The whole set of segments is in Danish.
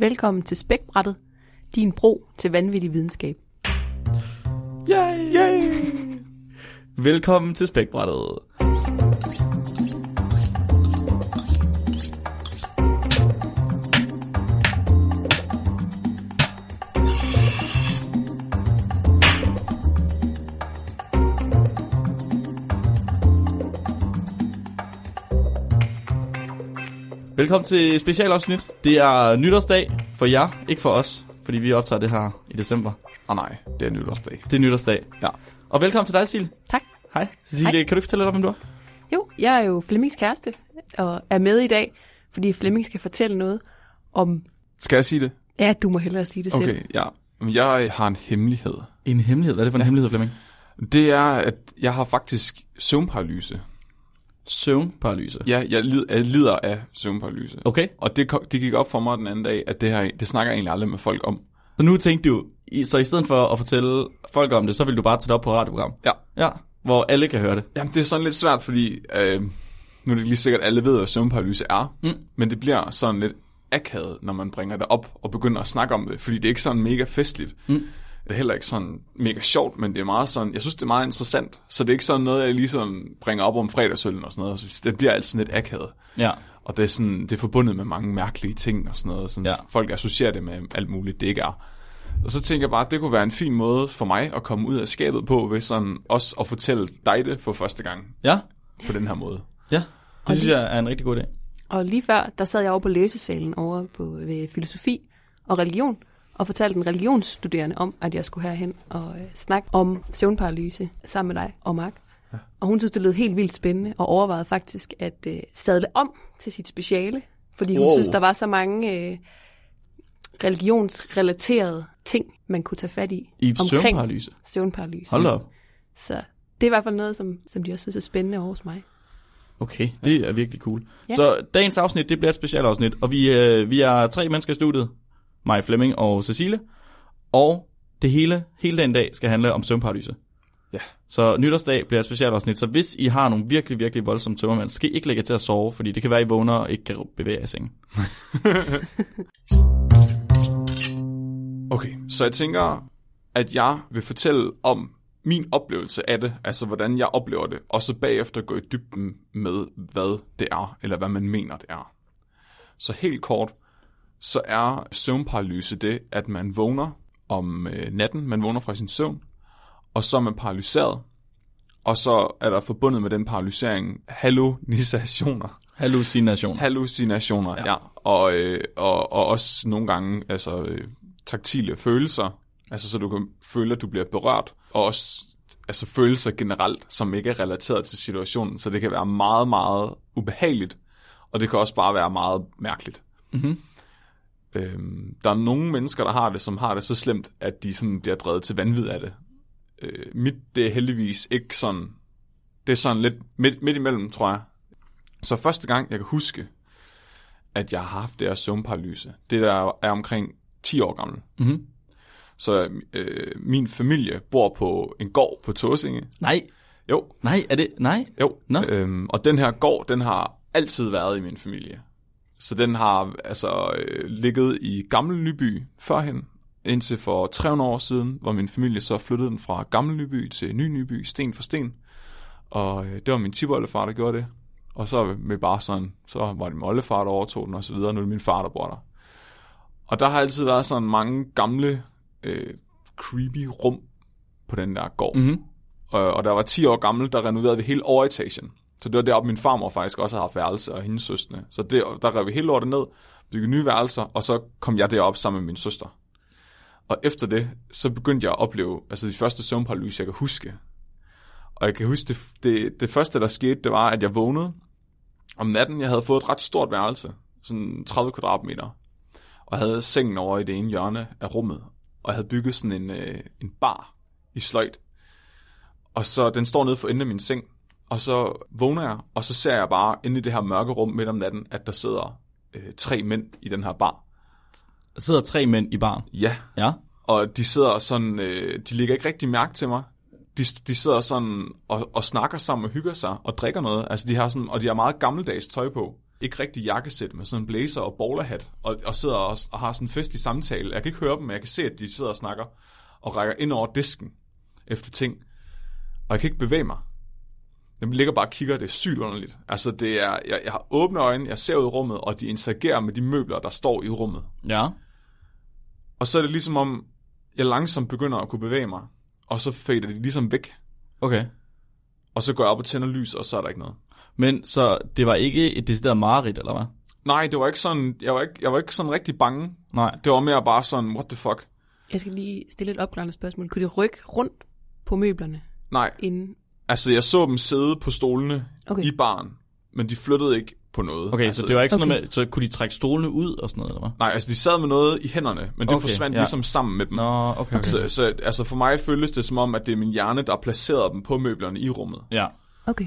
Velkommen til Spækbrættet, din bro til vanvittig videnskab. Yay! Yay! Velkommen til Spækbrættet. Velkommen til specialafsnit. Det er nytårsdag for jer, ikke for os, fordi vi optager det her i december. Åh oh, nej, det er nytårsdag. Det er nytårsdag. Ja. Og velkommen til dig, Cecilie. Tak. Hej. Cecilie, Hej. kan du fortælle lidt om, hvem du er? Jo, jeg er jo Flemmings kæreste og er med i dag, fordi Flemming skal fortælle noget om... Skal jeg sige det? Ja, du må hellere sige det selv. Okay, ja. Men Jeg har en hemmelighed. En hemmelighed. Hvad er det for en ja. hemmelighed, Flemming? Det er, at jeg har faktisk søvnparalyse. Søvnparalyse. Ja, jeg, lid, jeg lider af søvnparalyse. Okay. Og det, det gik op for mig den anden dag, at det her, det snakker jeg egentlig aldrig med folk om. Så nu tænkte du, så i stedet for at fortælle folk om det, så vil du bare tage det op på radioprogram. Ja. Ja, hvor alle kan høre det. Jamen, det er sådan lidt svært, fordi øh, nu er det lige sikkert, at alle ved, hvad søvnparalyse er. Mm. Men det bliver sådan lidt akavet, når man bringer det op og begynder at snakke om det. Fordi det er ikke sådan mega festligt. Mm. Det er heller ikke sådan mega sjovt, men det er meget sådan, jeg synes, det er meget interessant. Så det er ikke sådan noget, jeg ligesom bringer op om fredagsøllen og sådan noget. Så det bliver altid lidt akavet. Ja. Og det er, sådan, det er forbundet med mange mærkelige ting og sådan noget. Sådan Ja. Folk associerer det med alt muligt, det ikke er. Og så tænker jeg bare, at det kunne være en fin måde for mig at komme ud af skabet på, ved sådan også at fortælle dig det for første gang Ja. på den her måde. Ja. Det Og synes lige- jeg er en rigtig god idé. Og lige før, der sad jeg over på læsesalen over på, ved filosofi og religion, og fortalte en religionsstuderende om, at jeg skulle herhen og øh, snakke om søvnparalyse sammen med dig og Mark. Ja. Og hun synes, det lød helt vildt spændende, og overvejede faktisk at øh, sadle om til sit speciale, fordi hun Wow. synes, der var så mange øh, religionsrelaterede ting, man kunne tage fat i I omkring søvnparalyse. søvnparalyse. Hold op. Så det er i hvert fald noget, som, som de også synes er spændende over hos mig. Okay, det er virkelig cool. Ja. Så dagens afsnit, det bliver et specialafsnit, og vi, øh, vi er tre mennesker i studiet. Mig, Flemming og Cecilie. Og det hele, hele den dag, skal handle om søvnparalyse. Ja. Så nytårsdag bliver et specialafsnit, så hvis I har nogle virkelig, virkelig voldsomme tømmermænd, skal I ikke lægge jer til at sove, fordi det kan være, I vågner og ikke kan bevæge jer i sengen. Okay, så jeg tænker, at jeg vil fortælle om min oplevelse af det, altså hvordan jeg oplever det, og så bagefter gå i dybden med, hvad det er, eller hvad man mener, det er. Så helt kort, så er søvnparalyse det, at man vågner om øh, natten, man vågner fra sin søvn, og så er man paralyseret, og så er der forbundet med den paralysering hallucinationer. Hallucination. Hallucinationer, Ja. ja. Og, øh, og, og også nogle gange altså, øh, taktile følelser, altså så du kan føle, at du bliver berørt, og også altså, følelser generelt, som ikke er relateret til situationen, så det kan være meget, meget ubehageligt, og det kan også bare være meget mærkeligt. Mhm. Øhm, der er nogle mennesker, der har det, som har det så slemt, at de sådan bliver drevet til vanvid af det. Øh, mit, det er heldigvis ikke sådan, det er sådan lidt midt, midt imellem, tror jeg. Så første gang, jeg kan huske, at jeg har haft det her søvnparalyse, det der er omkring 10 år gammel. Mhm. Så øh, min familie bor på en gård på Tåsinge. Nej, Jo, nej, er det, nej? jo. Nå. Øhm, og den her gård, den har altid været i min familie. Så den har altså øh, ligget i Gammel Nyby førhen, indtil for 300 år siden, hvor min familie så flyttede den fra Gammel Nyby til Ny Nyby, sten for sten. Og øh, det var min tiboldefar, der gjorde det. Og så med bare sådan, så var det min oldefar, der overtog den og så videre, nu er det min far, der bor der. Og der har altid været sådan mange gamle, øh, creepy rum på den der gård. Mhm. Og, og der var 10 år gammel, der renoverede vi hele overetagen. Så det var deroppe, min farmor faktisk også har haft værelse, og hendes søstre. Så det, der rev vi hele lortet ned, byggede nye værelser, og så kom jeg derop sammen med min søster. Og efter det, så begyndte jeg at opleve, altså de første søvnparalyse, jeg kan huske. Og jeg kan huske, det, det, det første, der skete, det var, at jeg vågnede om natten. Jeg havde fået et ret stort værelse, sådan 30 kvadratmeter, og havde sengen over i det ene hjørne af rummet. Og jeg havde bygget sådan en, øh, en bar i sløjt. Og så den står nede for enden af min seng, og så vågner jeg, og så ser jeg bare inde i det her mørke rum midt om natten, at der sidder øh, tre mænd i den her bar. Der sidder tre mænd i baren. Ja, Ja. og de sidder sådan, øh, de lægger ikke rigtig mærke til mig. De, de sidder sådan og, og snakker sammen og hygger sig og drikker noget. Altså de har sådan, og de har meget gammeldags tøj på. ikke rigtig jakkesæt med sådan en blazer og bowlerhat, og, og sidder og, og har sådan en fest i samtale. Jeg kan ikke høre dem, men jeg kan se, at de sidder og snakker og rækker ind over disken efter ting. Og jeg kan ikke bevæge mig. Jeg ligger bare og kigger, det er sygt underligt. Altså, det er, jeg, jeg har åbne øjne, jeg ser ud i rummet, og de interagerer med de møbler, der står i rummet. Ja. Og så er det ligesom om, jeg langsomt begynder at kunne bevæge mig, og så fader de ligesom væk. Okay. Og så går jeg op og tænder lys, og så er der ikke noget. Men så det var ikke et decideret mareridt, eller hvad? Nej, det var ikke sådan, jeg var ikke, jeg var ikke sådan rigtig bange. Nej. Det var mere bare sådan, what the fuck. Jeg skal lige stille et opklarende spørgsmål. Kunne de rykke rundt på møblerne Nej, inden? Altså jeg så dem sidde på stolene Okay. i baren, men de flyttede ikke på noget. Okay, altså, så det var ikke sådan Okay. noget med, så kunne de trække stolene ud og sådan noget, eller hvad? Nej, altså de sad med noget i hænderne, men det Okay, forsvandt ja. ligesom sammen med dem. Nå, okay, okay. Så, så altså for mig føles det som om, at det er min hjerne, der placerede dem på møblerne i rummet. Ja. Okay.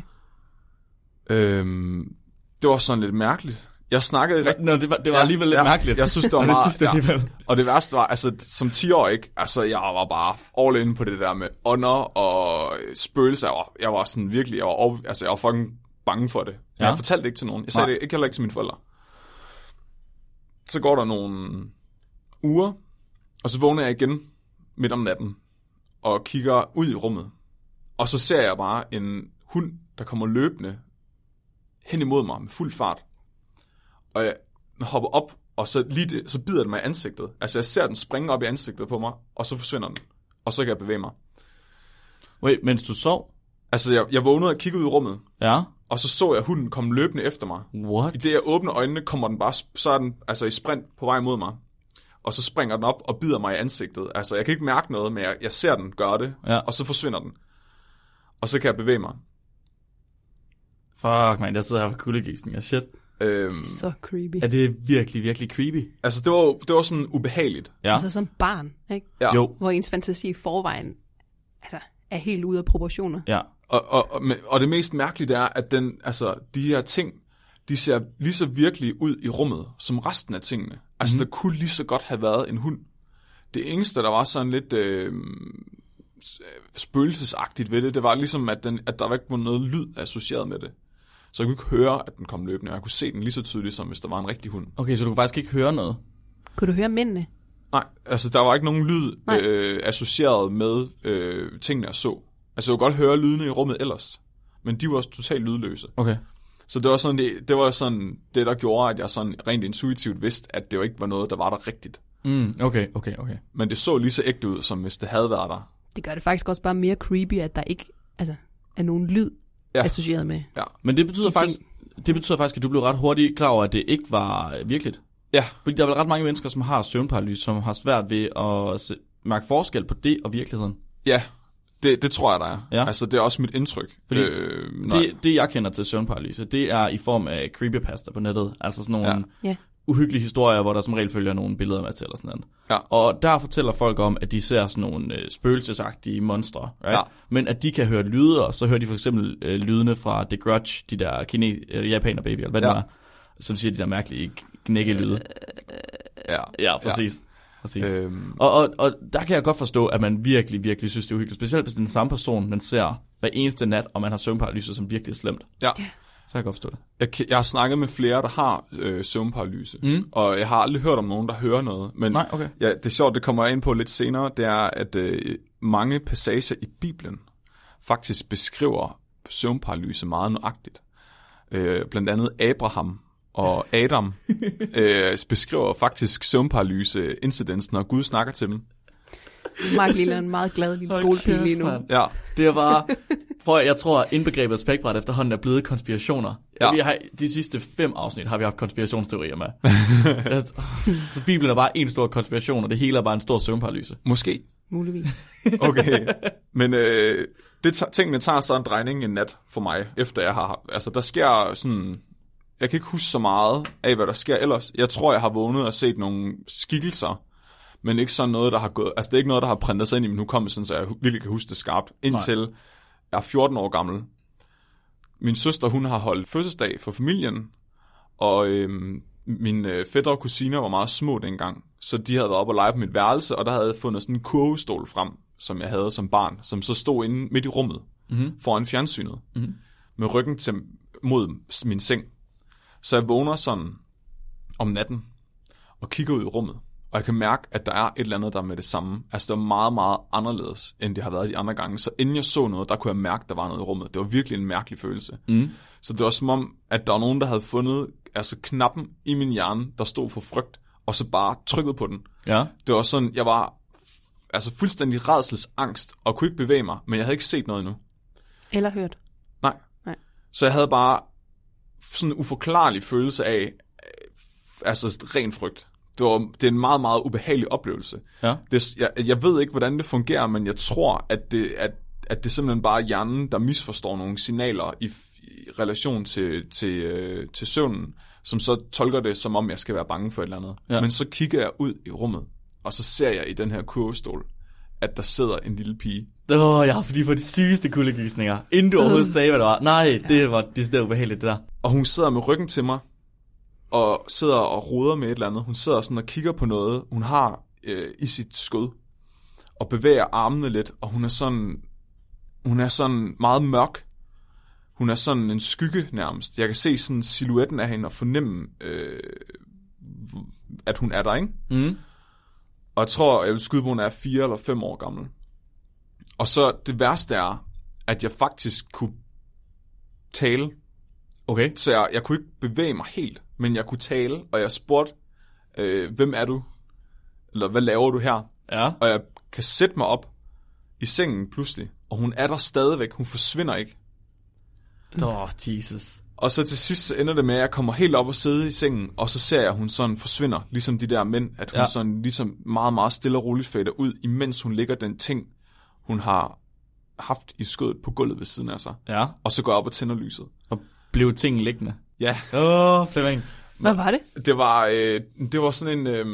Øhm, det var sådan lidt mærkeligt. Jeg snakkede rigtig... Nå, det var, det var Ja, alligevel lidt ja. mærkeligt. Jeg synes, det var meget- Det sidste ja. Og det værste var, altså som 10 år, ikke? Altså jeg var bare all in på det der med ånder og spøgelser. Jeg var, jeg var sådan virkelig, jeg var, over, altså jeg var fucking bange for det. Men Ja. jeg fortalte det ikke til nogen. Jeg sagde Nej. det ikke heller ikke til mine forældre. Så går der nogle uger, og så vågner jeg igen midt om natten og kigger ud i rummet. Og så ser jeg bare en hund, der kommer løbende hen imod mig med fuld fart. Og jeg hopper op, og så, lige det, så bider den mig i ansigtet. Altså jeg ser den springe op i ansigtet på mig, og så forsvinder den. Og så kan jeg bevæge mig. Wait, mens du sov? Altså jeg, jeg vågnede og kiggede ud i rummet, Ja. og så så jeg hunden komme løbende efter mig. What? I det jeg åbner øjnene, kommer den bare, så er den altså i sprint på vej mod mig. Og så springer den op og bider mig i ansigtet. Altså jeg kan ikke mærke noget, men jeg, jeg ser den gøre det, Ja. og så forsvinder den. Og så kan jeg bevæge mig. Fuck, man, jeg sidder her for kuldegysninger. Shit. Øhm, Så creepy. Er det virkelig, virkelig creepy? altså det var, det var sådan ubehageligt. Ja. Altså som barn, ikke? Ja. Jo. Hvor ens fantasi i forvejen altså, er helt ude af proportioner. Ja. Og, og, og, og det mest mærkelige er, at den, altså, de her ting, de ser lige så virkelig ud i rummet, som resten af tingene. Altså, mm-hmm. der kunne lige så godt have været en hund. Det eneste, der var sådan lidt øh, spøgelsesagtigt ved det, det var ligesom, at, den, at der ikke var noget lyd associeret med det. Så jeg kunne ikke høre, at den kom løbende, og jeg kunne se den lige så tydeligt, som hvis der var en rigtig hund. Okay, så du kunne faktisk ikke høre noget? Kunne du høre mændene? Nej, altså der var ikke nogen lyd Nej. øh, associeret med øh, tingene, jeg så. Altså jeg kunne godt høre lydene i rummet ellers, men de var også totalt lydløse. Okay. Så det var sådan det, det, var sådan det der gjorde, at jeg sådan rent intuitivt vidste, at det jo ikke var noget, der var der rigtigt. Mm, okay, okay, okay. Men det så lige så ægte ud, som hvis det havde været der. Det gør det faktisk også bare mere creepy, at der ikke altså, er nogen lyd Ja. ja. associeret med. Ja. Men det betyder De faktisk, det betyder faktisk, at du blev ret hurtigt klar over, at det ikke var øh, virkeligt. Ja, Fordi der er vel ret mange mennesker, som har søvnparalyse, som har svært ved at se, mærke forskel på det og virkeligheden. ja. Det, det tror jeg, der er. Ja. Altså, det er også mit indtryk. Fordi øh, nej. Det, det, jeg kender til søvnparalyse, det er i form af creepypasta på nettet. Altså sådan nogle Ja. Uhyggelige historier, hvor der som regel følger nogle billeder med til eller sådan noget. Ja. Og der fortæller folk om, at de ser sådan nogle øh, spøgelsesagtige monstre, right? Ja. Men at de kan høre lyde, og så hører de for eksempel øh, lydene fra The Grudge, de der kine, øh, japaner baby, eller hvad Ja. det var, som siger de der mærkelige knækkelyde. Ja. Ja, præcis. Ja. præcis. Øh. Øhm, Og, og, og der kan jeg godt forstå, at man virkelig, virkelig synes, det er uhyggeligt. Specielt hvis det er den samme person, man ser hver eneste nat, og man har søvnparalyse, som virkelig er slemt. ja. Så kan jeg godt forstå det. Jeg, jeg har snakket med flere, der har øh, søvnparalyse. Mm. Og jeg har aldrig hørt om nogen, der hører noget. Men Nej, okay. Ja, det er sjovt, det kommer jeg ind på lidt senere, det er, at øh, mange passager i Bibelen faktisk beskriver søvnparalyse meget nøjagtigt. Øh, blandt andet Abraham og Adam øh, beskriver faktisk søvnparalyse incidents, når Gud snakker til dem. Mark Lille er en meget glad lille skolepige lige nu. Ja, Det er bare... Prøv at, jeg tror, at indbegrebet spækbræt efterhånden er blevet konspirationer. Ja. Vi har, de sidste fem afsnit har vi haft konspirationsteorier med. Så Bibelen er bare en stor konspiration, og det hele er bare en stor søvnparalyse. måske. Muligvis. Okay. Men øh, det tager- tingene tager så en drejning en nat for mig, efter jeg har... Altså, der sker sådan... Jeg kan ikke huske så meget af, hvad der sker ellers. Jeg tror, jeg har vågnet og set nogle skikkelser, men ikke sådan noget, der har gået... Altså, det er ikke noget, der har printet sig ind i min hukommelse, så jeg virkelig kan huske det skarpt. Indtil Nej. jeg er 14 år gammel. Min søster, hun har holdt fødselsdag for familien, og øhm, mine øh, fætter og kusiner var meget små dengang, så de havde været oppe og lege på mit værelse, og der havde jeg fundet sådan en kurvestol frem, som jeg havde som barn, som så stod inde midt i rummet, Mm-hmm. foran fjernsynet, Mhm. med ryggen til, mod min seng. Så jeg vågner sådan om natten og kigger ud i rummet. Og jeg kan mærke, at der er et eller andet, der er med det samme. Altså, det var meget, meget anderledes, end det har været de andre gange. Så inden jeg så noget, der kunne jeg mærke, at der var noget i rummet. Det var virkelig en mærkelig følelse. Mm. Så det var som om, at der var nogen, der havde fundet altså knappen i min hjerne, der stod for frygt, og så bare trykket på den. Ja. Det var sådan, jeg var altså fuldstændig redselsangst, og kunne ikke bevæge mig, men jeg havde ikke set noget endnu. Eller hørt. Nej. Nej. Så jeg havde bare sådan en uforklarlig følelse af, øh, altså ren frygt. Det, var, det er en meget, meget ubehagelig oplevelse. Ja. Det, jeg, jeg ved ikke, hvordan det fungerer, men jeg tror, at det, at, at det simpelthen bare er hjernen, der misforstår nogle signaler i, i relation til, til, øh, til søvnen, som så tolker det, som om jeg skal være bange for et eller andet. Ja. Men så kigger jeg ud i rummet, og så ser jeg i den her kurvestol, at der sidder en lille pige. Åh, oh, jeg har lige fået de sygeste kuldegysninger. Inden du overhovedet sagde, hvad det var. Nej, det var det stedet ubehageligt, det der. Og hun sidder med ryggen til mig, og sidder og roder med et eller andet. Hun sidder sådan og kigger på noget, hun har øh, i sit skød, og bevæger armene lidt, og hun er sådan, hun er sådan meget mørk. Hun er sådan en skygge nærmest. Jeg kan se sådan silhuetten af hende og fornemme, øh, at hun er der, ikke? Mm. Og jeg tror, jeg vil skyde på, at hun er fire eller fem år gammel. Og så det værste er, at jeg faktisk kunne tale Okay. så jeg, jeg kunne ikke bevæge mig helt, men jeg kunne tale, og jeg spurgte, øh, hvem er du? Eller hvad laver du her? Ja. Og jeg kan sætte mig op i sengen pludselig, og hun er der stadigvæk, hun forsvinder ikke. Åh, oh, Jesus. Og så til sidst så ender det med, at jeg kommer helt op og sidde i sengen, og så ser jeg, at hun sådan forsvinder, ligesom de der mænd, at hun ja. sådan ligesom meget, meget stille og roligt fader ud, imens hun ligger den ting, hun har haft i skødet på gulvet ved siden af sig. Ja. Og så går jeg op og tænder lyset. Og blev ting liggende. Ja, Åh, oh, Flemming. Hvad var det? Det var, øh, det var sådan en, øh,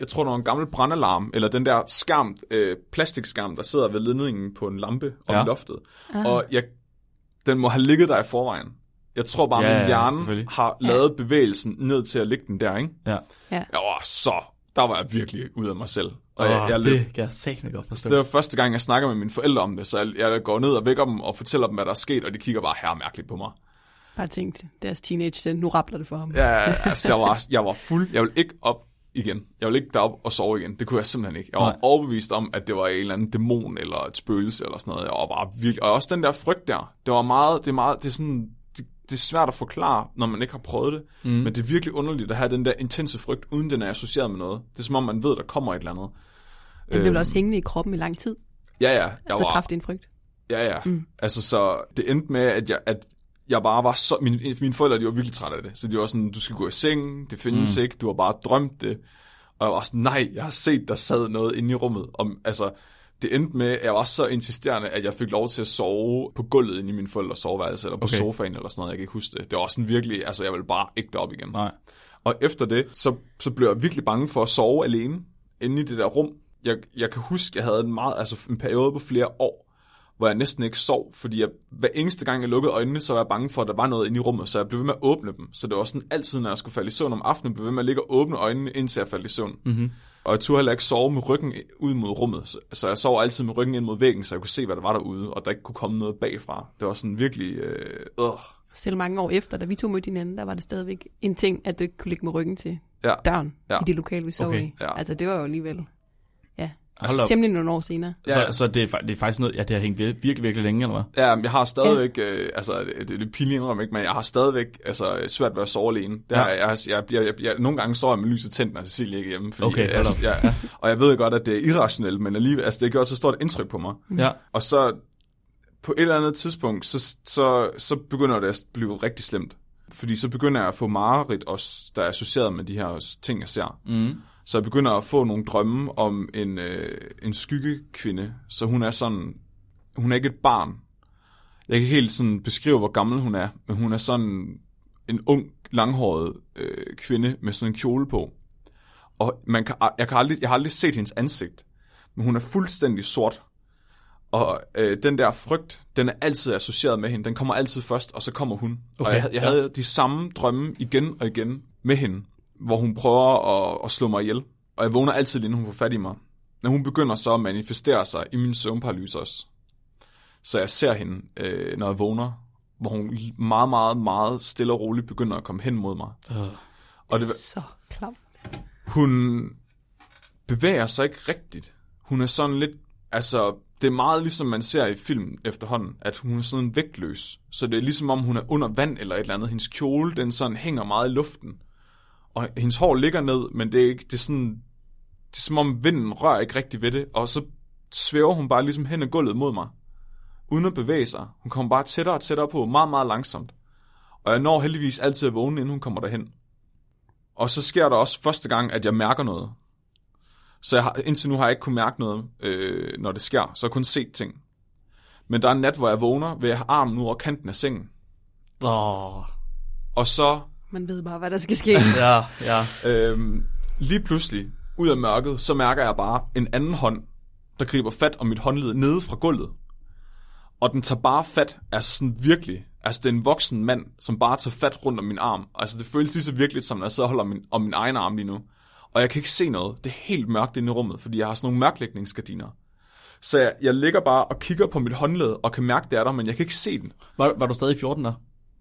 jeg tror, det var en gammel brandalarm, eller den der skærm, øh, plastikskærm, der sidder ved ledningen på en lampe om Ja. ja. loftet. Ah. Og jeg, den må have ligget der i forvejen. Jeg tror bare, Ja, ja, ja, min hjerne har lavet bevægelsen ned til at lægge den der, ikke? Ja. Ja. Jeg var så, der var jeg virkelig ude af mig selv. Og Åh, jeg, jeg, det kan jeg satme godt forstå. det var første gang, jeg snakker med mine forældre om det, så jeg, jeg går ned og vækker dem og fortæller dem, hvad der er sket, og de kigger bare her mærkeligt på mig. Bare tænkt, deres teenage sind, nu rappler det for ham. Ja, altså, jeg var, jeg var fuld. Jeg ville ikke op igen. Jeg ville ikke derop og sove igen. Det kunne jeg simpelthen ikke. Jeg var Nej. Overbevist om, at det var en eller anden dæmon eller et spøgelse eller sådan noget. Jeg var bare virkelig... Og også den der frygt der. Det var meget... Det er, meget, det er sådan... Det, det er svært at forklare, når man ikke har prøvet det. Mm. Men det er virkelig underligt at have den der intense frygt, uden den er associeret med noget. Det er som om, man ved, der kommer et eller andet. Den blev vel også hængende i kroppen i lang tid. Ja, ja. Jeg Altså var, kraftig en frygt. Ja, ja. Mm. Altså, så det endte med, at jeg, at jeg bare var så... Mine, mine forældre, de var virkelig trætte af det. Så de var sådan, du skal gå i seng, det findes mm. ikke, du har bare drømt det. Og jeg var sådan, nej, jeg har set, der sad noget inde i rummet. Om, altså, det endte med, at jeg var så insisterende, at jeg fik lov til at sove på gulvet inde i min forældres soveværelse, eller på Okay. sofaen eller sådan noget, jeg kan ikke huske det. Det var sådan virkelig, altså jeg ville bare ikke derop igen. Nej. Og efter det, så, så blev jeg virkelig bange for at sove alene inde i det der rum. Jeg, jeg kan huske, jeg havde en, meget, altså en periode på flere år, hvor jeg næsten ikke sov, fordi jeg, hver eneste gang jeg lukkede øjnene, så var jeg bange for, at der var noget inde i rummet, så jeg blev ved med at åbne dem. Så det var sådan altid, når jeg skulle falde i søvn om aftenen, blev jeg ved med at ligge og åbne øjnene, indtil jeg faldt i søvn. Mm-hmm. Og jeg turde heller ikke sove med ryggen ud mod rummet, så, så jeg sov altid med ryggen ind mod væggen, så jeg kunne se, hvad der var derude, og der ikke kunne komme noget bagfra. Det var sådan virkelig... Øh, øh. Selv mange år efter, da vi to mødte hinanden, der var det stadigvæk en ting, at du ikke kunne ligge med ryggen til Ja. døren Ja. i det lokale, vi sov Okay. i. Ja. Altså, det var jo alligevel... Op. temmelig nogle år senere. Så, Ja. så det, er, det er faktisk noget, ja, det har hængt vir- virkelig, virkelig længe, eller hvad? Ja, men jeg har stadigvæk, ja. øh, altså det, det er lidt pinligt indrømme, ikke, men jeg har stadigvæk altså, svært ved at sove alene. Det Ja. har, jeg, jeg, jeg, jeg, jeg, nogle gange sover jeg med lyset tændt, når Cecilie ikke er hjemme. Fordi, Okay, altså, jeg, og jeg ved godt, at det er irrationelt, men alligevel, altså, det gør så stort indtryk på mig. Ja. Og så på et eller andet tidspunkt, så, så, så begynder det at blive rigtig slemt. Fordi så begynder jeg at få mareridt også, der er associeret med de her ting, jeg ser. Mm. Så jeg begynder at få nogle drømme om en, øh, en skyggekvinde. Så hun er sådan, hun er ikke et barn. Jeg kan helt sådan beskrive, hvor gammel hun er, men hun er sådan en ung, langhåret øh, kvinde med sådan en kjole på. Og man kan, jeg, kan aldrig, jeg har aldrig set hendes ansigt, men hun er fuldstændig sort. Og øh, den der frygt, den er altid associeret med hende. Den kommer altid først, og så kommer hun. Okay, og jeg, jeg ja. havde de samme drømme igen og igen med hende, hvor hun prøver at, at slå mig ihjel. Og jeg vågner altid, inden hun får fat i mig. Når hun begynder så at manifestere sig i min søvnparalyse også. Så jeg ser hende, øh, når jeg vågner, hvor hun meget, meget, meget stille og roligt begynder at komme hen mod mig. Uh. Og det, Så klamt. hun bevæger sig ikke rigtigt. Hun er sådan lidt, altså, det er meget ligesom man ser i film efterhånden, at hun er sådan vægtløs. Så det er ligesom om hun er under vand eller et eller andet. Hendes kjole, den sådan hænger meget i luften. Og hendes hår ligger ned, men det er ikke, det er sådan, det er som om vinden rører ikke rigtig ved det. Og så svæver hun bare ligesom hen ad gulvet mod mig. Uden at bevæge sig. Hun kommer bare tættere og tættere på, meget, meget langsomt. Og jeg når heldigvis altid at vågne, inden hun kommer derhen. Og så sker der også første gang, at jeg mærker noget. Så jeg har, indtil nu har jeg ikke kunnet mærke noget, øh, når det sker. Så jeg har kun set ting. Men der er en nat, hvor jeg vågner ved at have armen ud over kanten af sengen. Oh. Og så Man ved bare, hvad der skal ske. Ja, ja. Øhm, lige pludselig, ud af mørket, så mærker jeg bare en anden hånd, der griber fat om mit håndled nede fra gulvet. Og den tager bare fat af sådan virkelig, altså det er en voksen mand, som bare tager fat rundt om min arm. Altså det føles lige så virkeligt, som når jeg sidder og holder min, om min egen arm lige nu. Og jeg kan ikke se noget. Det er helt mørkt inde i rummet, fordi jeg har sådan nogle mørklægningsgardiner. Så jeg, jeg ligger bare og kigger på mit håndled og kan mærke, det er der, men jeg kan ikke se den. Var, var du stadig 14 der?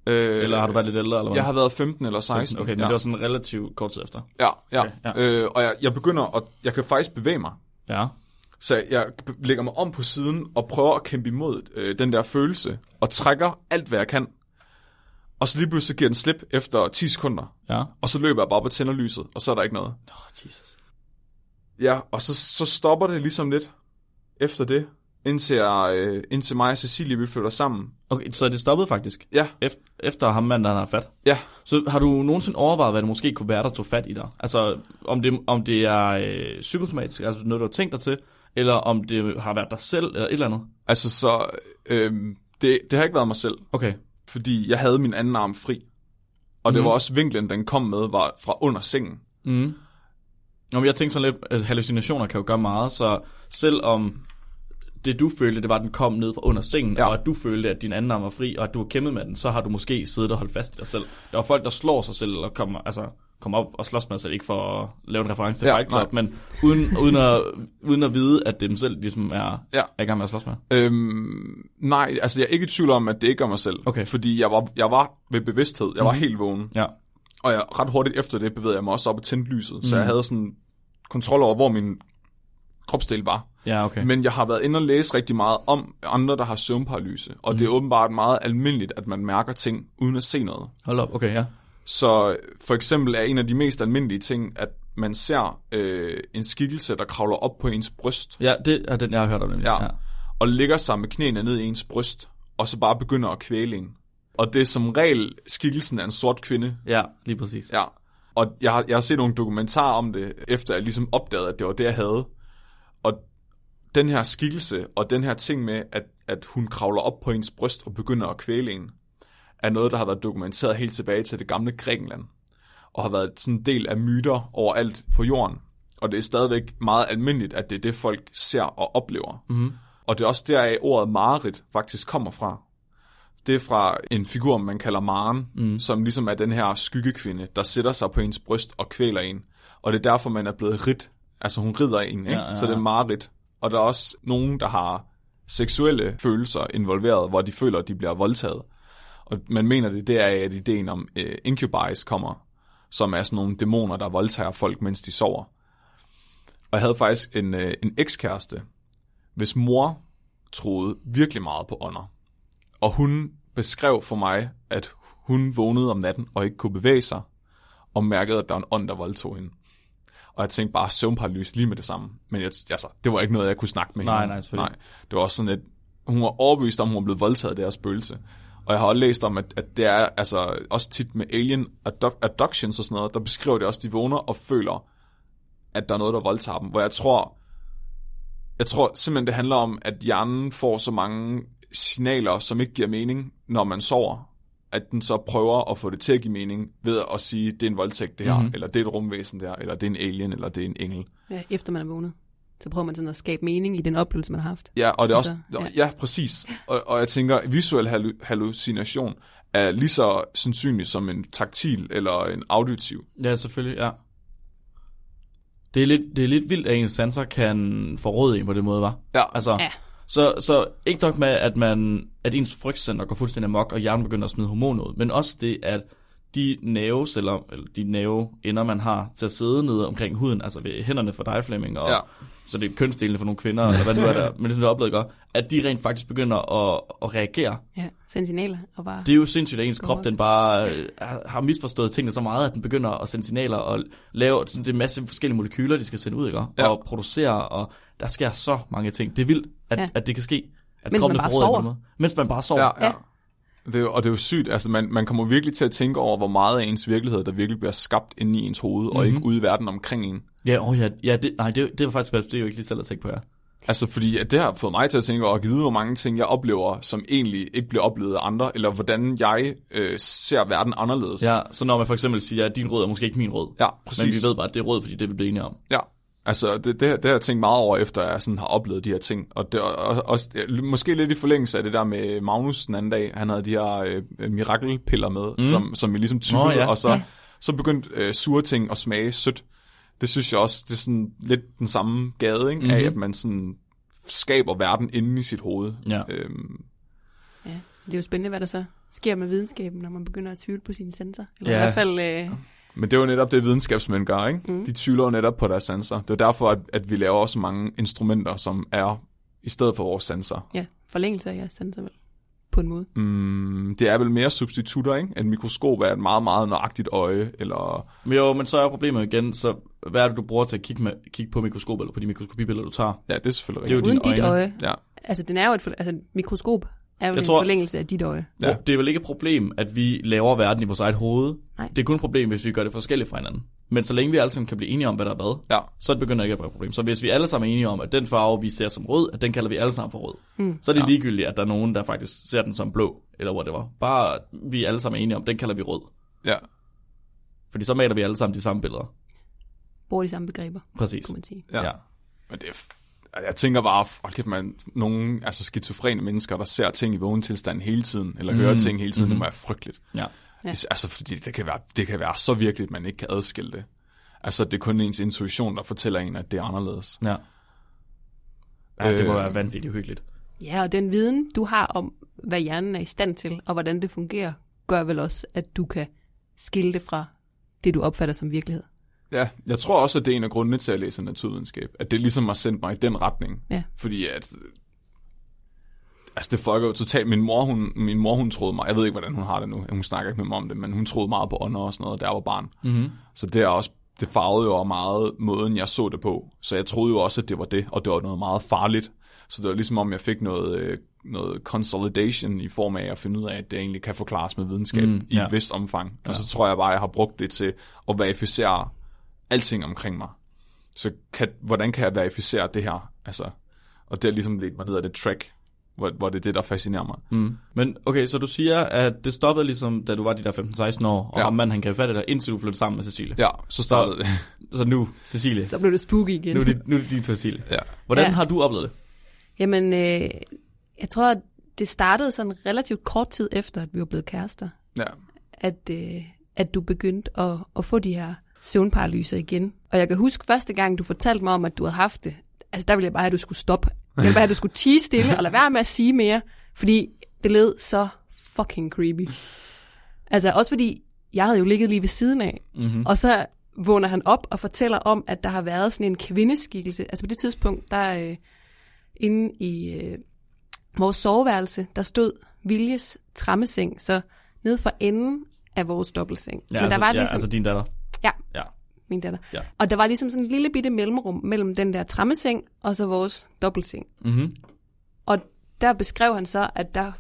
Øh, Eller har du været lidt ældre? Eller hvad? Jeg har været 15 eller 16. Okay, men ja. det var sådan relativt kort tid efter. Ja, ja. Okay, ja. Øh, og jeg, jeg begynder at, jeg kan faktisk bevæge mig. Ja. Så jeg lægger mig om på siden og prøver at kæmpe imod øh, den der følelse, og trækker alt, hvad jeg kan. Og så lige pludselig giver den slip efter 10 sekunder, Ja. og så løber jeg bare op og tænder lyset, og så er der ikke noget. Oh, Jesus. Ja, og så, så stopper det ligesom lidt efter det, indtil, jeg, øh, indtil mig og Cecilie, vi flytter sammen. Okay, så det stoppede faktisk? Ja, Efter, efter ham manden, der har fat? ja. Så har du nogensinde overvejet, hvad det måske kunne være, der tog fat i dig? Altså, om det, om det er øh, psykosomatisk, altså noget, du har tænkt dig til, eller om det har været dig selv, eller et eller andet? Altså så, øh, det, det har ikke været mig selv, Okay. fordi jeg havde min anden arm fri. Og det Mhm. var også vinklen, den kom med, var fra under sengen. Mm. Nå, men jeg tænkte sådan lidt, at hallucinationer kan jo gøre meget, så selvom det du følte, det var, at den kom ned fra under sengen, Ja. og at du følte, at din anden arm var fri, og at du har kæmpet med den, så har du måske siddet og holdt fast i dig selv. Der er folk, der slår sig selv, og kommer, altså, kommer op og slås med sig selv, ikke for at lave en reference til Ja, Fight Club, men uden, uden, at, uden at vide, at det dem selv ligesom er, Ja. er i gang med at slås med. Øhm, nej, altså jeg er ikke i tvivl om, at det ikke er mig selv. Okay. Fordi jeg var, jeg var ved bevidsthed. Jeg var Mhm. helt vågen. Ja. Og jeg, ret hurtigt efter det bevægede jeg mig også op og tændte lyset. Så Mhm. jeg havde sådan kontrol over, hvor min kropsdel var. Ja, okay. Men jeg har været inde og læse rigtig meget om andre, der har søvnparalyse. Og det er åbenbart meget almindeligt, at man mærker ting uden at se noget. Hold op, okay, ja. Så for eksempel er en af de mest almindelige ting, at man ser øh, en skikkelse, der kravler op på ens bryst. Ja, det er den, jeg har hørt om. nemlig. Ja. og lægger sig med knæene ned i ens bryst, og så bare begynder at kvæle en. Og det er som regel skikkelsen af en sort kvinde. ja, lige præcis. Ja. Og jeg har, jeg har set nogle dokumentarer om det, efter jeg ligesom opdagede, at det var det, jeg havde. Og den her skikkelse, og den her ting med, at, at hun kravler op på ens bryst og begynder at kvæle en, er noget, der har været dokumenteret helt tilbage til det gamle Grækenland. Og har været sådan en del af myter overalt på jorden. Og det er stadigvæk meget almindeligt, at det er det, folk ser og oplever. Mm-hmm. Og det er også deraf ordet mareridt faktisk kommer fra. Det er fra en figur, man kalder Maren, mm. som ligesom er den her skyggekvinde, der sætter sig på ens bryst og kvæler en. Og det er derfor, man er blevet rit. Altså hun rider en, ikke? Ja, ja, så det er ja. mareridt. Og der er også nogen, der har seksuelle følelser involveret, hvor de føler, at de bliver voldtaget. Og man mener det, det er, at ideen om øh, incubies kommer, som er sådan nogle dæmoner, der voldtager folk, mens de sover. Og jeg havde faktisk en, øh, en ekskæreste, hvis mor troede virkelig meget på ånder. Og hun beskrev for mig, at hun vågnede om natten og ikke kunne bevæge sig, og mærkede, at der var en ånd, der voldtog hende. Og jeg tænkte bare søvnparalyse lige med det samme. Men jeg, altså, det var ikke noget, jeg kunne snakke med Nej, hende. nej, selvfølgelig. nej. Det var også sådan, at hun var overbevist om, at hun blevet voldtaget af deres spøgelse. Og jeg har også læst om, at, at det er altså også tit med alien abduc- abductions og sådan noget, der beskriver det også, de vågner og føler, at der er noget, der voldtager dem. Hvor jeg tror, jeg tror simpelthen, det handler om, at hjernen får så mange signaler, som ikke giver mening, når man sover, at den så prøver at få det til at give mening ved at sige, det er en voldtægt det her, Mhm. mm-hmm. eller det er et rumvæsen der, eller det er en alien, eller det er en engel. Ja, efter man er vågnet. Så prøver man sådan at skabe mening i den oplevelse, man har haft. Ja, og det er Altså, også, ja. ja, præcis. Og, og jeg tænker, visuel hallu- hallucination er lige så sandsynlig som en taktil eller en auditiv. Ja, selvfølgelig, ja. Det er lidt, det er lidt vildt, at ens sanser kan forråde en på den måde, var. Ja, Altså, Ja. Så, så ikke nok med, at, man, at ens frygtcenter går fuldstændig amok, og hjernen begynder at smide hormoner ud, men også det, at de nerveceller, eller de nerveender, man har til at sidde nede omkring huden, altså ved hænderne for dig, Flemming, og Ja. så det er kønsdelene for nogle kvinder, eller hvad det nu er der, men det er oplevet godt, at de rent faktisk begynder at, at reagere. Ja, sende signaler og bare... Det er jo sindssygt, at ens krop den bare øh, har- har misforstået tingene så meget, at den begynder at sende signaler og lave sådan, det er en masse forskellige molekyler, de skal sende ud, ikke? Ja. og producere, og der sker så mange ting. Det er vildt, at, ja. At det kan ske. At Mens kroppen man bare sover. måde. Mens man bare sover. Ja, ja. Det er, jo- og det er jo sygt, altså man, man kommer virkelig til at tænke over, hvor meget af ens virkelighed, der virkelig bliver skabt inde i ens hoved, mm-hmm. og ikke ude i verden omkring en. Ja, oh ja, ja det, nej, det, det var faktisk det er jo ikke lige selv at tænke på her. Altså fordi, at det har fået mig til at tænke over, at vide, hvor mange ting, jeg oplever, som egentlig ikke bliver oplevet af andre, eller hvordan jeg øh, ser verden anderledes. Ja, så når man for eksempel siger, at din rød er måske ikke min rød, ja men præcis. vi ved bare, at det er rød, fordi det er vi blevet enige om. Ja, altså det, det, det har jeg tænkt meget over, efter jeg sådan har oplevet de her ting. Og det er også, måske lidt i forlængelse af det der med Magnus den anden dag. Han havde de her øh, mirakelpiller med, mm. som, som vi ligesom tykkede, Nå, ja. og så, Ja. så begyndte øh, sure ting at smage sødt. Det synes jeg også, det er sådan lidt den samme gade, ikke? Mm-hmm. af at man sådan skaber verden inde i sit hoved. Ja. Øhm, Ja, det er jo spændende, hvad der så sker med videnskaben, når man begynder at tvivle på sine sensorer. Eller Ja. i hvert fald... Øh, Men det er jo netop det, videnskabsmænd gør, ikke? Mm. De tvivler jo netop på deres sanser. Det er derfor, at, at vi laver også mange instrumenter, som er i stedet for vores sanser. ja, forlængelse af jeres sensor vel. På en måde. Mm, det er vel mere substitutter, ikke? Et mikroskop er et meget, meget nøjagtigt øje, eller... Men jo, men så er problemet igen, så hvad er det, du bruger til at kigge, med, kigge på mikroskop, eller på de mikroskopibilleder, du tager? Ja, det er selvfølgelig Det er jo rigtigt. Uden dit øjne. øje. Ja, Altså, den er jo et, altså, et mikroskop er jo Jeg en tror- forlængelse af dit øje. Ja. Det er vel ikke et problem, at vi laver verden i vores eget hoved. Nej. Det er kun et problem, hvis vi gør det forskelligt fra hinanden. Men så længe vi alle sammen kan blive enige om, hvad der er hvad, ja, så begynder det ikke at være et problem. Så hvis vi alle sammen er enige om, at den farve, vi ser som rød, at den kalder vi alle sammen for rød, mm. så er det ja. ligegyldigt, at der er nogen, der faktisk ser den som blå, eller whatever. Bare at vi alle sammen er enige om, den kalder vi rød. ja. Fordi så maler vi alle sammen de samme billeder. Bruger de samme begreber, Præcis. kunne man sige. Ja. ja. Men det er... Jeg tænker bare, hold kæft, man, nogle altså skizofrene mennesker, der ser ting i vågen tilstand hele tiden, eller mm. hører ting hele tiden, mm-hmm. det må være frygteligt. Ja. Ja. Altså, fordi det kan, være, det kan være så virkeligt, at man ikke kan adskille det. Altså, det er kun ens intuition, der fortæller en, at det er anderledes. Ja. Ja, det må Øh. være vanvittigt hyggeligt. Ja, og den viden, du har om, hvad hjernen er i stand til, og hvordan det fungerer, gør vel også, at du kan skille det fra det, du opfatter som virkelighed. Ja, jeg tror også, at det er en af grundene til at læse naturvidenskab. At det ligesom har sendt mig i den retning. Ja. Fordi at... Altså, det fucker jo totalt. Min mor, hun, min mor, hun troede mig... Jeg ved ikke, hvordan hun har det nu. Hun snakker ikke med mig om det, men hun troede meget på ånder og sådan noget, da jeg var barn. Mm-hmm. Så det er også... Det farvede jo meget måden, jeg så det på. Så jeg troede jo også, at det var det, og det var noget meget farligt. Så det var ligesom om, jeg fik noget, øh, noget consolidation i form af at finde ud af, at det egentlig kan forklares med videnskab Mm, mm, i ja. et vist omfang. Og så tror jeg bare, at jeg har brugt det til at verificere alting omkring mig. Så kan, hvordan kan jeg verificere det her? Altså, og det er ligesom lidt, hvad hedder det, track, hvor, hvor det er det, der fascinerer mig. Mm. Men okay, så du siger, at det stoppede ligesom, da du var de der 15-16 år, og Ja. ja. manden han greb fat i dig, indtil du flyttede sammen med Cecilie. Ja, så startede det. Så nu, Cecilie, Så blev det spooky igen. nu er det, nu er det din Cecilie. ja. Hvordan Ja. har du oplevet det? Jamen, øh, jeg tror, at det startede sådan relativt kort tid efter, at vi var blevet kærester, ja. at, øh, at du begyndte at, at få de her søvnparalyser igen. Og jeg kan huske første gang, du fortalte mig om, at du havde haft det. Altså, der ville jeg bare have, at du skulle stoppe. Jeg ville bare have, at du skulle tige stille og lade være med at sige mere, fordi det lød så fucking creepy. Altså, også fordi jeg havde jo ligget lige ved siden af, Mm-hmm. og så vågner han op og fortæller om, at der har været sådan en kvindeskikkelse. Altså på det tidspunkt, der øh, inde i øh, vores soveværelse, der stod Viljes trammeseng, så nede for enden af vores dobbeltseng. Ja, Men altså, der var ja, ligesom, altså din datter. Ja, Ja. min datter. Ja. Og der var ligesom sådan en lille bitte mellemrum mellem den der trammeseng og så vores dobbeltseng. Mm-hmm. Og der beskrev han så, at der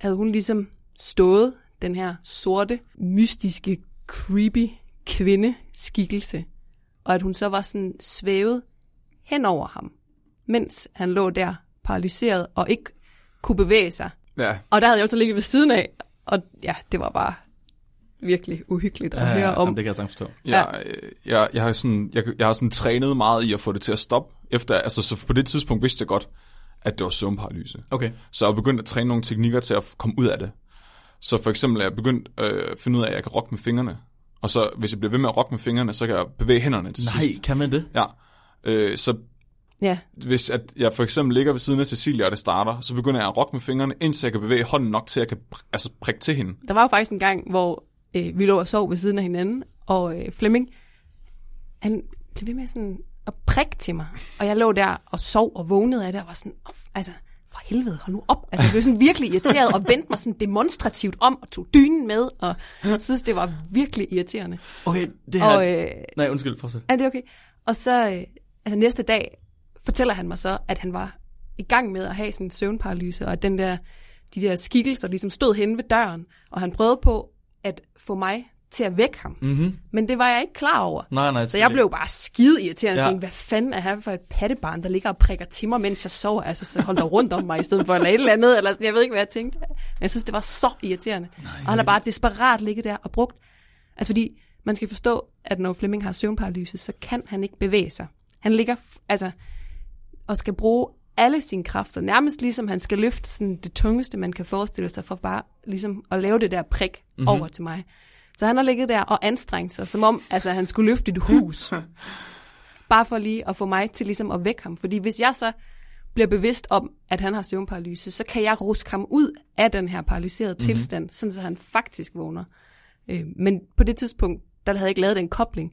havde hun ligesom stået den her sorte, mystiske, creepy kvindeskikkelse. Og at hun så var sådan svævet hen over ham, mens han lå der paralyseret og ikke kunne bevæge sig. Ja, Og der havde jeg også ligget ved siden af, og ja, det var bare virkelig uhyggeligt at høre om. Jamen, det kan jeg sagtens forstå. Jeg, øh, jeg, jeg, har sådan, jeg, jeg har sådan trænet meget i at få det til at stoppe. Efter, altså, så på det tidspunkt vidste jeg godt, at det var søvnparalyse. Okay. Så jeg begyndte at træne nogle teknikker til at komme ud af det. Så for eksempel er jeg begyndt øh, at finde ud af, at jeg kan rokke med fingrene. Og så hvis jeg bliver ved med at rokke med fingrene, så kan jeg bevæge hænderne til Nej, sidst. kan man det? Ja. Øh, så Ja, Hvis at jeg for eksempel ligger ved siden af Cecilia, og det starter, så begynder jeg at rokke med fingrene, indtil jeg kan bevæge hånden nok til, at jeg kan pr- altså, prikke til hende. der var jo faktisk en gang, hvor øh, vi lå og sov ved siden af hinanden, og øh, Flemming, han blev ved med sådan at prikke til mig. Og jeg lå der og sov og vågnede af det, og var sådan, altså, for helvede, hold nu op. Altså, jeg blev sådan virkelig irriteret og vendte mig sådan demonstrativt om og tog dynen med, og jeg synes, det var virkelig irriterende. Okay, det her... Og, øh, Nej, undskyld, fortsæt. er det okay? Og så, øh, altså næste dag, fortæller han mig så, at han var i gang med at have sådan en søvnparalyse, og at den der, de der skikkelser ligesom stod henne ved døren, og han prøvede på at få mig til at vække ham. Mm-hmm. Men det var jeg ikke klar over. Nej, nej. Så jeg blev bare skide irriterende og Ja. tænkte, hvad fanden er han for et pattebarn, der ligger og prikker til mig, mens jeg sover? Altså, så hold dig rundt om mig, i stedet for eller et eller andet, eller sådan, jeg ved ikke, hvad jeg tænkte. Men jeg synes, det var så irriterende. Nej. Og han har bare desperat ligget der og brugt. Altså, fordi man skal forstå, at når Flemming har søvnparalyse, så kan han ikke bevæge sig. Han ligger, altså, og skal bruge alle sine kræfter, nærmest ligesom han skal løfte sådan det tungeste, man kan forestille sig, for bare ligesom at lave det der prik mm-hmm. over til mig. Så han har ligget der og anstrengt sig, som om altså, han skulle løfte et hus. bare for lige at få mig til ligesom at vække ham. Fordi hvis jeg så bliver bevidst om, at han har søvnparalyse, så kan jeg ruske ham ud af den her paralyserede mm-hmm. tilstand, sådan så han faktisk vågner. Øh, men på det tidspunkt, der havde jeg ikke lavet den kobling.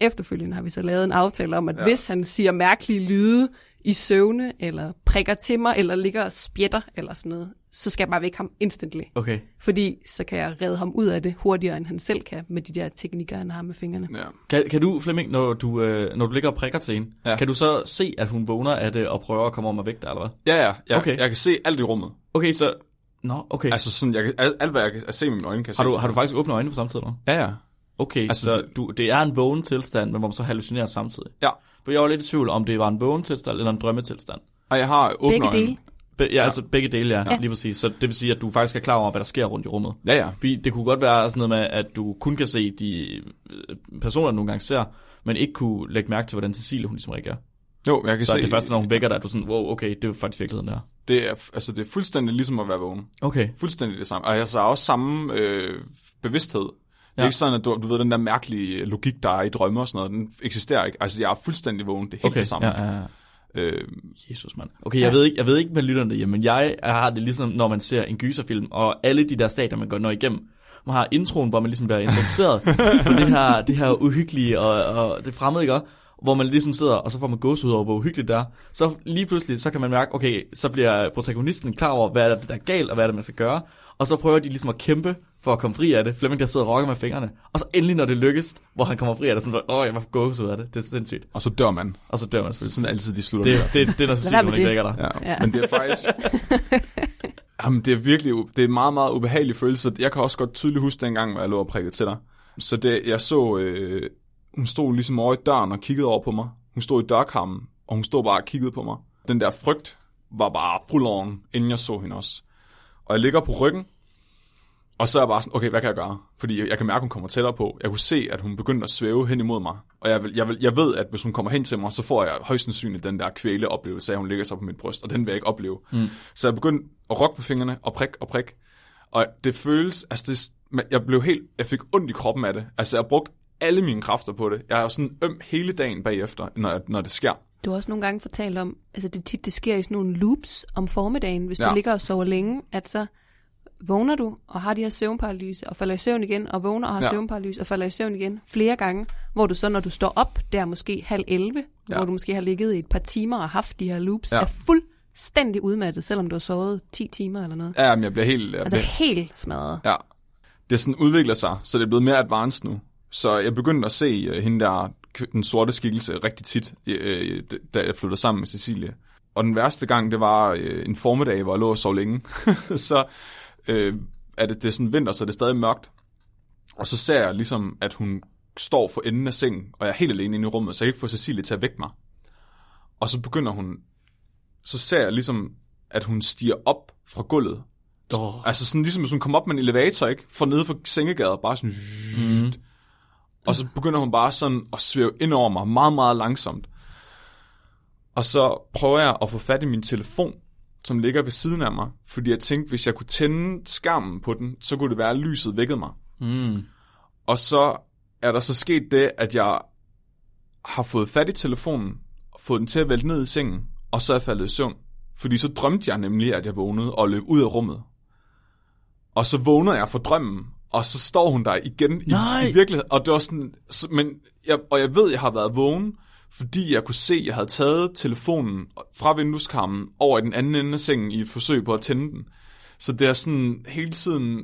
Efterfølgende har vi så lavet en aftale om, at ja. hvis han siger mærkelige lyde i søvne, eller prikker til mig, eller ligger og spjætter, eller sådan noget, så skal jeg bare vække ham instantly. Okay. Fordi så kan jeg redde ham ud af det hurtigere, end han selv kan, med de der teknikker, han har med fingrene. Ja. Kan, kan du, Flemming, når du, øh, når du ligger og prikker til hende, Ja. kan du så se, at hun vågner af det og prøver at komme om og væk dig, eller hvad? Ja, ja. Jeg, Okay. jeg kan se alt i rummet. Okay, så... Nå, okay. Altså, sådan, jeg kan, alt, hvad jeg kan se med mine øjne, kan jeg har, se. du, har du faktisk åbnet øjnene på samme tid, eller? Ja, ja. Okay, Altså, altså, så du, det er en vågen tilstand, men hvor man så hallucinerer samtidig. Ja. For jeg var lidt i tvivl, om det var en vågen tilstand eller en drømmetilstand. Og jeg har åbne Begge øjne. dele. Be, ja, ja, altså begge dele, ja, Ja. lige præcis. Så det vil sige, at du faktisk er klar over, hvad der sker rundt i rummet. Ja, ja. Fordi det kunne godt være sådan noget med, at du kun kan se de øh, personer, du nogle gange ser, men ikke kunne lægge mærke til, hvordan Cecilie hun ligesom reagerer. Jo, jeg kan Så se. det første, når hun vækker dig, er du sådan, wow, okay, det er jo faktisk virkeligheden der. Det er, altså, det er fuldstændig ligesom at være vågen. Okay. Fuldstændig det samme. Og jeg har også samme øh, bevidsthed. Det er Ja. ikke sådan, at du, du ved, den der mærkelige logik, der er i drømme og sådan noget, den eksisterer ikke. Altså, jeg er fuldstændig vågen. Det er helt Okay, det samme. ja, ja, ja. Øh, Jesus, mand. Okay, jeg, ved ikke, jeg ved ikke med lytterne derhjemme, men jeg har det ligesom, når man ser en gyserfilm, og alle de der stadier, man går når igennem, man har introen, hvor man ligesom bliver introduceret på det her, det her uhyggelige og, og det fremmede, ikke? hvor man ligesom sidder, og så får man gåsehud over, hvor uhyggeligt det er. Så lige pludselig, så kan man mærke, okay, så bliver protagonisten klar over, hvad er det, der er galt, og hvad er det, man skal gøre. Og så prøver de ligesom at kæmpe for at komme fri af det. Flemming, der sidder og rokker med fingrene. Og så endelig, når det lykkes, hvor han kommer fri af det, sådan, åh, jeg var gåsehud af det. Det er sindssygt. og så dør man. Og så dør man. Sådan altid, de slutter Det, det, det, det er, med hun ikke det. vækker dig. Ja. Ja. Men det er faktisk... Jamen, det er virkelig... Det er en meget, meget ubehagelig følelse. Jeg kan også godt tydeligt huske dengang, hvor jeg lå og prikkede til dig. Så det, jeg så... Øh, hun stod ligesom over i døren og kiggede over på mig. Hun stod i dørkammen, og hun stod bare og kiggede på mig. Den der frygt var bare fuld oven, inden jeg så hende også. Og jeg ligger på ryggen, og så er jeg bare sådan, okay, hvad kan jeg gøre? Fordi jeg, jeg kan mærke, at hun kommer tættere på. Jeg kunne se, at hun begyndte at svæve hen imod mig. Og jeg, vil, jeg, vil, jeg ved, at hvis hun kommer hen til mig, så får jeg højst sandsynligt den der kvæle oplevelse af, at hun ligger sig på mit bryst, og den vil jeg ikke opleve. Mm. Så jeg begyndte at rokke på fingrene og prik og prik. Og det føles, altså det, jeg blev helt, jeg fik ondt i kroppen af det. Altså jeg brugte alle mine kræfter på det. Jeg er sådan øm hele dagen bagefter, når, når det sker. Du har også nogle gange fortalt om, altså det tit, det sker i sådan nogle loops om formiddagen, hvis. Ja. du ligger og sover længe, at så vågner du og har de her søvnparalyse, og falder i søvn igen, og vågner og har ja. Søvnparalyse, og falder i søvn igen flere gange, hvor du så, når du står op, der måske halv 11, ja. Hvor du måske har ligget i et par timer og haft de her loops, ja. Er fuldstændig udmattet, selvom du har sovet 10 timer eller noget. Ja, men jeg bliver helt... Jeg Altså bliver, helt smadret. ja. Det sådan udvikler sig, så det er blevet mere advanced nu. Så jeg begyndte at se uh, hende der, den sorte skikkelse, rigtig tit, uh, da jeg flyttede sammen med Cecilie. Og den værste gang, det var uh, en formiddag, hvor jeg lå og sov længe. så uh, er det, det er sådan vinter, så det er stadig mørkt. Og så ser jeg ligesom, at hun står for enden af sengen, og jeg er helt alene inde i rummet, så jeg kan ikke få Cecilie til at vække mig. Og så begynder hun, så ser jeg ligesom, at hun stiger op fra gulvet. Oh. Altså sådan ligesom, hvis hun kommer op med en elevator, ikke? For nede fra sengegader, bare sådan... Mm. Og så begynder hun bare sådan at svæve ind over mig, meget, meget langsomt. Og så prøver jeg at få fat i min telefon, som ligger ved siden af mig, fordi jeg tænkte, hvis jeg kunne tænde skærmen på den, så kunne det være, at lyset vækkede mig. Mm. Og så er der så sket det, at jeg har fået fat i telefonen, fået den til at vælte ned i sengen, og så er jeg faldet i søvn. Fordi så drømte jeg nemlig, at jeg vågnede og løb ud af rummet. Og så vågner jeg fra drømmen, og så står hun der igen i, Nej! i virkeligheden. Og det var sådan, så- men jeg, og jeg ved, jeg har været vågen, fordi jeg kunne se, at jeg havde taget telefonen fra vindueskarmen over i den anden ende af sengen i et forsøg på at tænde den. Så det er sådan hele tiden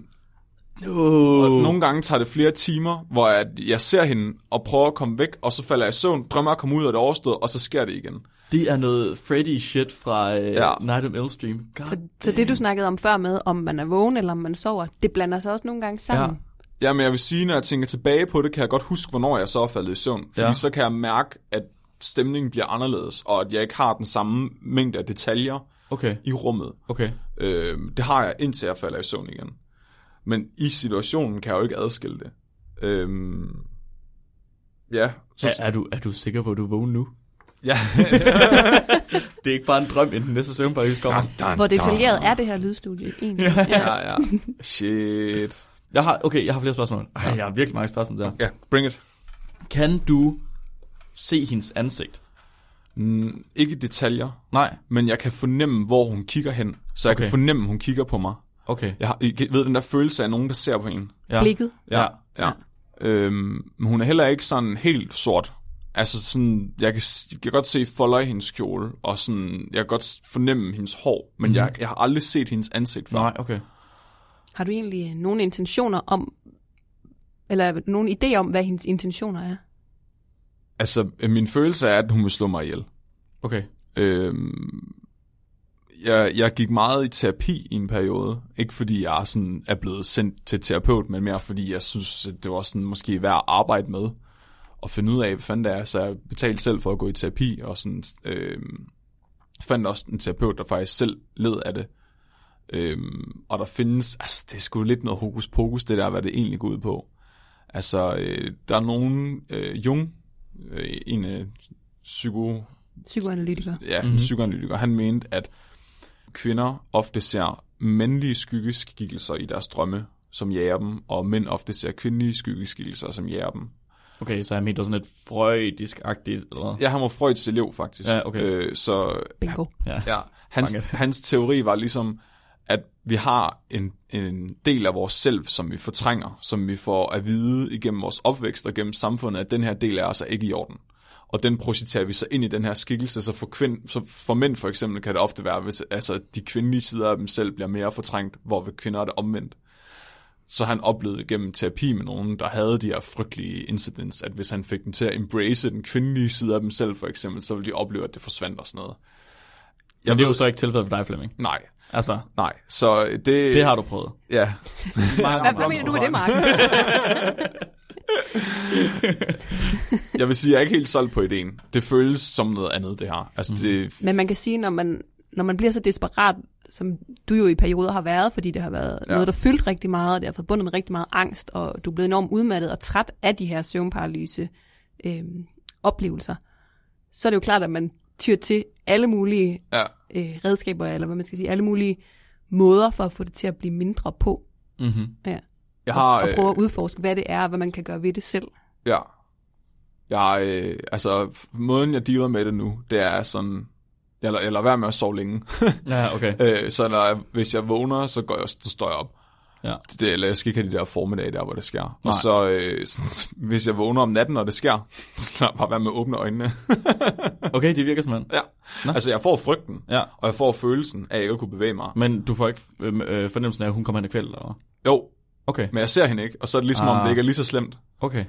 Oh. og nogle gange tager det flere timer, hvor jeg, jeg ser hende og prøver at komme væk, og så falder jeg i søvn, drømmer at komme ud af det overstået, og så sker det igen. Det er noget Freddy shit fra uh, Ja. Night on Elm Street. God Så, så det, du snakkede om før med, om man er vågen eller om man sover, det blander sig også nogle gange sammen. Ja, men jeg vil sige, når jeg tænker tilbage på det, kan jeg godt huske, hvornår jeg så er faldet i søvn. Fordi Ja. så kan jeg mærke, at stemningen bliver anderledes, og at jeg ikke har den samme mængde af detaljer Okay, i rummet. okay. Øh, det har jeg, indtil jeg falder i søvn igen. Men i situationen kan jeg jo ikke adskille det. Øh, ja, så, Er, er, du, er du sikker på, at du er vågen nu? ja. Det er ikke bare en drøm, inden næste søvnperiode kommer. dun, dun, Hvor detaljeret dun. er det her lydstudie egentlig? Ja, ja. Shit. Jeg har, okay, jeg har flere spørgsmål. Ej, jeg har virkelig mange spørgsmål der. Ja, bring it. Kan du se hendes ansigt? Mm, ikke detaljer, Nej. men jeg kan fornemme, hvor hun kigger hen. Så jeg okay. Kan fornemme, hun kigger på mig. Okay. Jeg, har, jeg ved den der følelse af nogen, der ser på en. Ja. Blikket. Ja. ja. Øhm, men hun er heller ikke sådan helt sort. Altså sådan, jeg kan, jeg kan godt se folder i hendes kjole, og sådan, jeg kan godt fornemme hendes hår, men mm. jeg, jeg har aldrig set hendes ansigt før. Nej, okay. Har du egentlig øh, nogle intentioner om, eller nogle idé om, hvad hendes intentioner er? Altså, øh, min følelse er, at hun vil slå mig ihjel. Okay. Øhm, jeg, jeg gik meget i terapi i en periode. Ikke fordi jeg sådan er blevet sendt til terapeut, men mere fordi jeg synes, at det var sådan måske værd at arbejde med. Og finde ud af, hvad fanden det er. Så jeg betalte selv for at gå i terapi, og sådan, øhm, fandt også en terapeut, der faktisk selv led af det. Øhm, og der findes, altså det er sgu lidt noget hokus pokus, det der, hvad det egentlig går ud på. Altså, øh, der er nogen, øh, Jung, øh, en af psyko, Psykoanalytiker. ja, mm-hmm. psykoanalytiker, han mente, at kvinder ofte ser mandlige skyggeskikkelser i deres drømme, som jager dem, og mænd ofte ser kvindelige skyggeskikkelser, som jager dem. Okay, så jeg mente sådan lidt freudisk-agtigt, eller? Ja, han var Freuds elev, faktisk. Ja, okay. øh, så Bingo. Ja. ja, hans, hans teori var ligesom, at vi har en, en del af vores selv, som vi fortrænger, som vi får at vide igennem vores opvækst og gennem samfundet, at den her del af os er ikke i orden. Og den projiciterer vi så ind i den her skikkelse, så for, kvind, så for mænd for eksempel kan det ofte være, hvis altså, de kvindelige sider af dem selv bliver mere fortrængt, hvor ved kvinder er det omvendt. Så han oplevede gennem terapi med nogen, der havde de her frygtelige incidents, at hvis han fik dem til at embrace den kvindelige side af dem selv for eksempel, så ville de opleve, at det forsvandt og sådan noget. Men det er jo så ikke tilfældet for dig, Flemming. Nej, Altså, nej. Så det... det har du prøvet. Ja. Hvad, hvad mener du med det, Mark? Jeg vil sige, jeg er ikke helt solgt på ideen. Det føles som noget andet, det her. Altså, Mhm. det... Men man kan sige, når man, når man bliver så desperat, som du jo i perioder har været, fordi det har været ja. noget, der fyldt rigtig meget, og det har forbundet med rigtig meget angst, og du er blevet enormt udmattet og træt af de her søvnparalyse øh, oplevelser, så er det jo klart, at man tyr til alle mulige Ja. øh, redskaber, eller hvad man skal sige, alle mulige måder for at få det til at blive mindre på, Mm-hmm. ja. Jeg har... og øh, prøve at udforske, hvad det er, og hvad man kan gøre ved det selv. Ja. Jeg, øh, altså, måden jeg dealer med det nu, det er sådan... Jeg, jeg lader være med at sove længe. Ja, okay. øh, så når jeg, hvis jeg vågner, så, går jeg, så står jeg op. Ja. Det, eller jeg skal ikke have de der formiddage der, hvor det sker. Nej. Og så, øh, hvis jeg vågner om natten, når det sker, så jeg bare være med at åbne øjnene. Okay, det virker simpelthen. ja. Nå. Altså, jeg får frygten, Ja. og jeg får følelsen af ikke at kunne bevæge mig. Men du får ikke øh, øh, fornemmelsen af, at hun kommer hen i kvæld, eller hvad? Jo, Okay, men jeg ser hende ikke, og så er det ligesom, ah. om Ah. det ikke er lige så slemt. okay.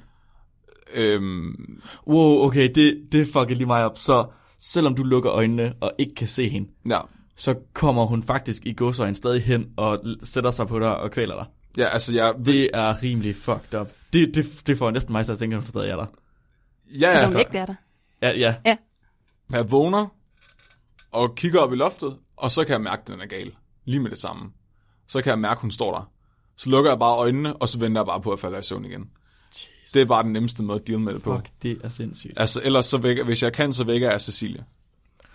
Øhm, Wow, okay, det, det fucker lige mig op. Så selvom du lukker øjnene og ikke kan se hende, ja. Så kommer hun faktisk i godsøjen stadig hen og sætter sig på dig og kvæler dig. ja, altså jeg... Det er rimelig fucked up. Det, det, det får næsten mig til at tænke, at hun stadig er der. Ja, Altså, altså, om ikke det er der. Ja, ja. jeg vågner og kigger op i loftet, og så kan jeg mærke, at den er gal. Lige med det samme. Så kan jeg mærke, at hun står der. Så lukker jeg bare øjnene, og så venter jeg bare på at falde i søvn igen. Jesus. Det er bare den nemmeste måde at deal med det på. Fuck, det er sindssygt. Altså, ellers så vækker, hvis jeg kan, så vækker jeg Cecilie.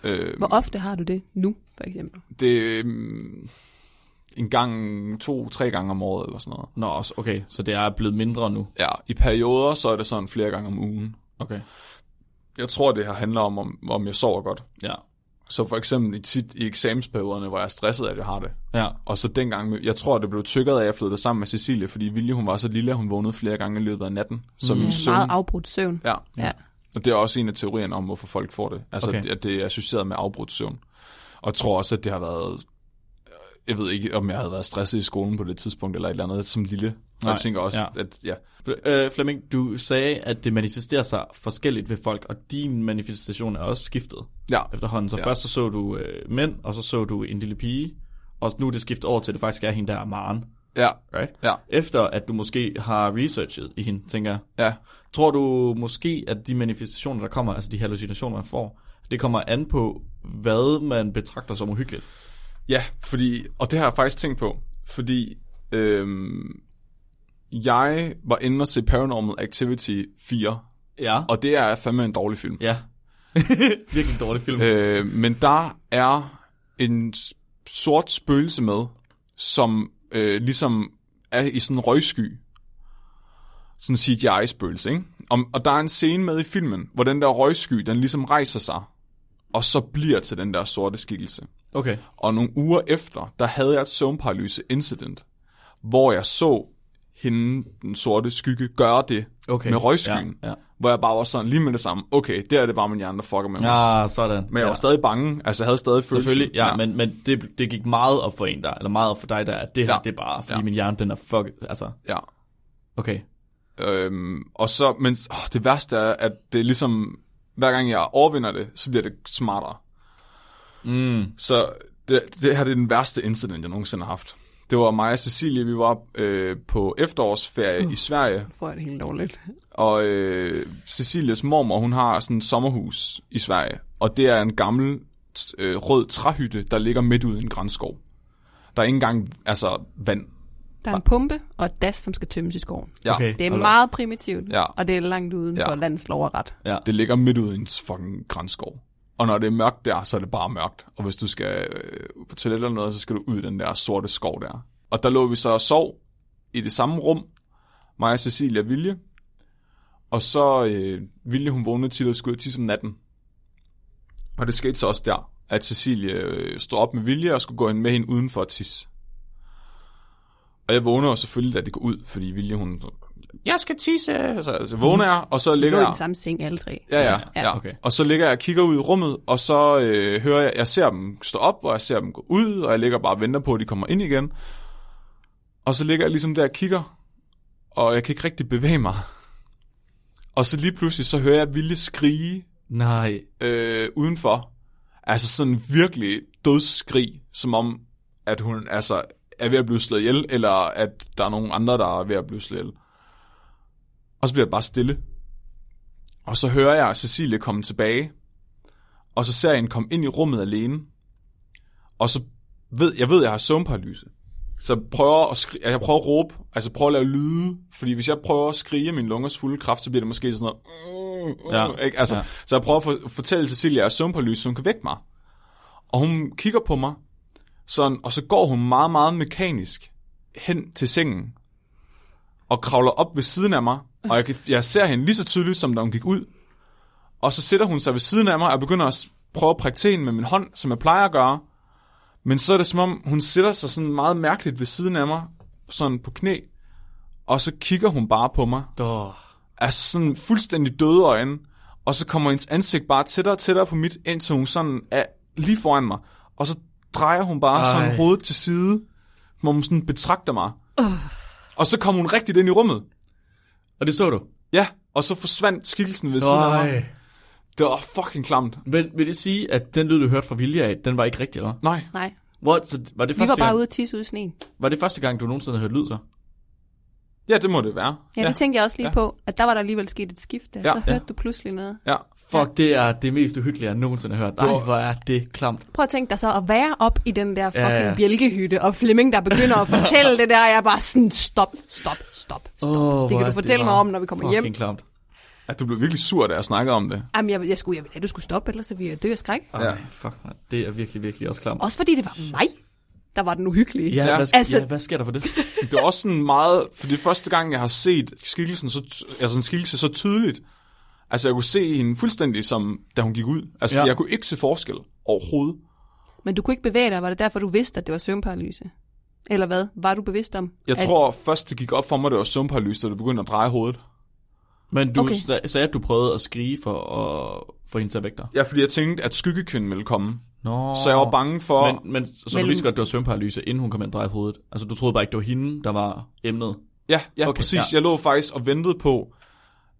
Øh, Hvor ofte har du det nu, for eksempel? det er um, en gang, to, tre gange om året eller sådan noget. Nå, også- okay, så det er blevet mindre nu. Ja, i perioder, så er det sådan flere gange om ugen. Okay. Jeg tror, det her handler om, om, om jeg sover godt. Ja. Så for eksempel i, tit i eksamensperioderne, hvor jeg er stresset, at jeg har det. Ja. Og så dengang, jeg tror, det blev triggeret af, at jeg flyttede sammen med Cecilie, fordi Vilje, hun var så lille, at hun vågnede flere gange i løbet af natten. Så min Ja, søvn... meget afbrudt søvn. Ja, Ja. Og det er også en af teorierne om, hvorfor folk får det. Altså, Okay. at det er associeret med afbrudt søvn. Og jeg tror også, at det har været... Jeg ved ikke, om jeg havde været stresset i skolen på det tidspunkt, eller et eller andet som lille. Og Nej, jeg tænker også, ja. at ja, Øh, Flemming, du sagde, at det manifesterer sig forskelligt ved folk, og din manifestation er også skiftet ja, efterhånden. Så ja. Først så så du øh, mænd, og så så du en lille pige, og nu er det skiftet over til, at det faktisk er hende der, Maren. Ja, Right? ja, Efter at du måske har researchet i hende, tænker jeg. ja. Tror du måske, at de manifestationer, der kommer, altså de hallucinationer, man får, det kommer an på, hvad man betragter som uhyggeligt? Ja, fordi, og det har jeg faktisk tænkt på, fordi øhm, jeg var inde og se Paranormal Activity 4, Ja. og det er fandme en dårlig film. Ja. Virkelig dårlig film. Øh, men der er en sort spøgelse med, som øh, ligesom er i sådan en røgsky. Sådan CGI-spøgelse, ikke? Og, og der er en scene med i filmen, hvor den der røgsky, den ligesom rejser sig, og så bliver til den der sorte skikkelse. Okay. Og nogle uger efter, der havde jeg et søvnparalyse incident, hvor jeg så hende, den sorte skygge, gøre det Okay. med røgskyen. Ja, ja. Hvor jeg bare var sådan lige med det samme, okay, der er det bare min hjerne, der fucker med mig. Ja, sådan. Men jeg ja. var stadig bange, altså jeg havde stadig følelsen. Selvfølgelig, ja, ja. men, men det, det gik meget op for en der, eller meget op for dig der, at det her, Ja. det er bare, fordi Ja. min hjerne, den er fuck, altså, Ja. okay. Øhm, og så, men åh, det værste er, at det er ligesom, hver gang jeg overvinder det, så bliver det smartere. Mm. Så det, det her det er den værste incident, jeg nogensinde har haft. Det var mig og Cecilie, vi var øh, på efterårsferie uh. i Sverige, Får jeg det helt dårligt. Og øh, Cecilies mormor, hun har sådan et sommerhus i Sverige, og det er en gammel øh, rød træhytte, der ligger midt ude i en grænskov. Der er ikke engang altså, vand. Der er en pumpe og et das, som skal tømmes i skoven. Ja, Okay. Det er Hold op. meget primitivt, Ja. og det er langt uden Ja. for landets lov og ret. Ja. Det ligger midt ude i en fucking grænskov. Og når det er mørkt der, så er det bare mørkt. Og hvis du skal øh, på toilet eller noget, så skal du ud i den der sorte skov der. Og der lå vi så og sov i det samme rum. Mig og Cecilia Vilje. Og så øh, Vilje, hun vågnede tit og skulle ud tisse om natten. Og det skete så også der, at Cecilie øh, stod op med Vilje og skulle gå ind med hende uden for at tisse. Og jeg vågner jo selvfølgelig, da det går ud, fordi Vilje, hun... Jeg skal tisse! Så altså, vågner jeg, og så ligger lå i jeg... den samme seng, alle tre. Ja, ja, Ja. Okay. Og så ligger jeg og kigger ud i rummet, og så øh, hører jeg, jeg ser dem stå op, og jeg ser dem gå ud, og jeg ligger bare og venter på, at de kommer ind igen. Og så ligger jeg ligesom der og kigger, og jeg kan ikke rigtig bevæge mig. Og så lige pludselig, så hører jeg Vilje skrige Nej. øh, udenfor. Altså sådan virkelig dødsskrig, som om, at hun altså er ved at blive slået ihjel, eller at der er nogen andre, der er ved at blive slået ihjel. Og så bliver jeg bare stille. Og så hører jeg Cecilie komme tilbage, og så ser jeg hende komme ind i rummet alene. Og så ved jeg, ved, jeg har søvnparalyse. Så prøver at, skri- jeg prøver at råbe, altså prøver at lave lyde, fordi hvis jeg prøver at skrige min lungers fulde kraft, så bliver det måske sådan noget, Ja, ikke? Altså, ja. Så jeg prøver at for, fortælle Cecilia, at jeg er søvnparalyse, så hun kan vække mig. Og hun kigger på mig, sådan, og så går hun meget, meget mekanisk hen til sengen, og kravler op ved siden af mig, og jeg, jeg ser hende lige så tydeligt, som da hun gik ud. Og så sætter hun sig ved siden af mig, og begynder at prøve at prikke med min hånd, som jeg plejer at gøre. Men så er det som om, hun sætter sig sådan meget mærkeligt ved siden af mig, sådan på knæ, og så kigger hun bare på mig, Oh. altså sådan fuldstændig døde øjne, og så kommer hendes ansigt bare tættere og tættere på mit, indtil hun sådan er lige foran mig. Og så drejer hun bare Ej. Ej. sådan hovedet til side, hvor hun sådan betragter mig. Uh. Og så kom hun rigtigt ind i rummet. Og det så du? Ja, og så forsvandt skikkelsen ved siden af mig. Det var fucking klamt. Men vil det sige, at den lyd, du hørte fra Vilja af, den var ikke rigtig, eller? Nej. Nej, Hvor, så var det vi var første bare gang, ude at tisse ud i sneen. var det første gang, du nogensinde havde hørt lyd så? Ja, det må det være. Ja, det tænkte jeg også lige Ja. på, at der var der alligevel sket et skift der. Ja, så ja. hørte du pludselig noget. Ja. Fuck, det er det mest uhyggelige, jeg nogensinde har hørt. Ej, var- hvor er det klamt. Prøv at tænke dig så at være op i den der fucking Ja, ja, ja. ja. bjælkehytte, og Flemming, der begynder at fortælle det der, og jeg er bare sådan, stop, stop, stop, stop. Åh, det kan du fortælle mig bare om, når vi kommer hjem. Fucking klamt. Ja. du blev virkelig sur, da jeg snakkede om det. Jamen, jeg, jeg, skulle, jeg ville have, du skulle stoppe, ellers så ville jeg dø af skræk. Ej, Ja. fuck, man. Det er virkelig, virkelig også klamt. Også fordi det var mig, der var den uhyggelige. Ja, Ja. hvad, Altså- ja, hvad sker der for det? Det var også sådan meget, for det er første gang, jeg har set skikkelsen så, altså en skikkelse så tydeligt. Altså, jeg kunne se hende fuldstændig som, da hun gik ud. Altså, Ja. jeg kunne ikke se forskel overhovedet. Men du kunne ikke bevæge dig. Var det derfor, du vidste, at det var søvnparalyse? Eller hvad? Var du bevidst om? Jeg at, tror først, det gik op for mig, det var søvnparalyse, da det begyndte at dreje hovedet. Men du Okay. sagde, at du prøvede at skrige for at få hende til at vække dig. Ja, fordi jeg tænkte, at skyggekvinden ville komme. Nå. Så jeg var bange for... Men, men så Men- du vidste godt, det var søvnparalyse, inden hun kom ind og drejede hovedet. Altså, du troede bare ikke, det var hende, der var emnet. Ja, ja Okay, præcis. ja. Jeg lå faktisk og ventede på,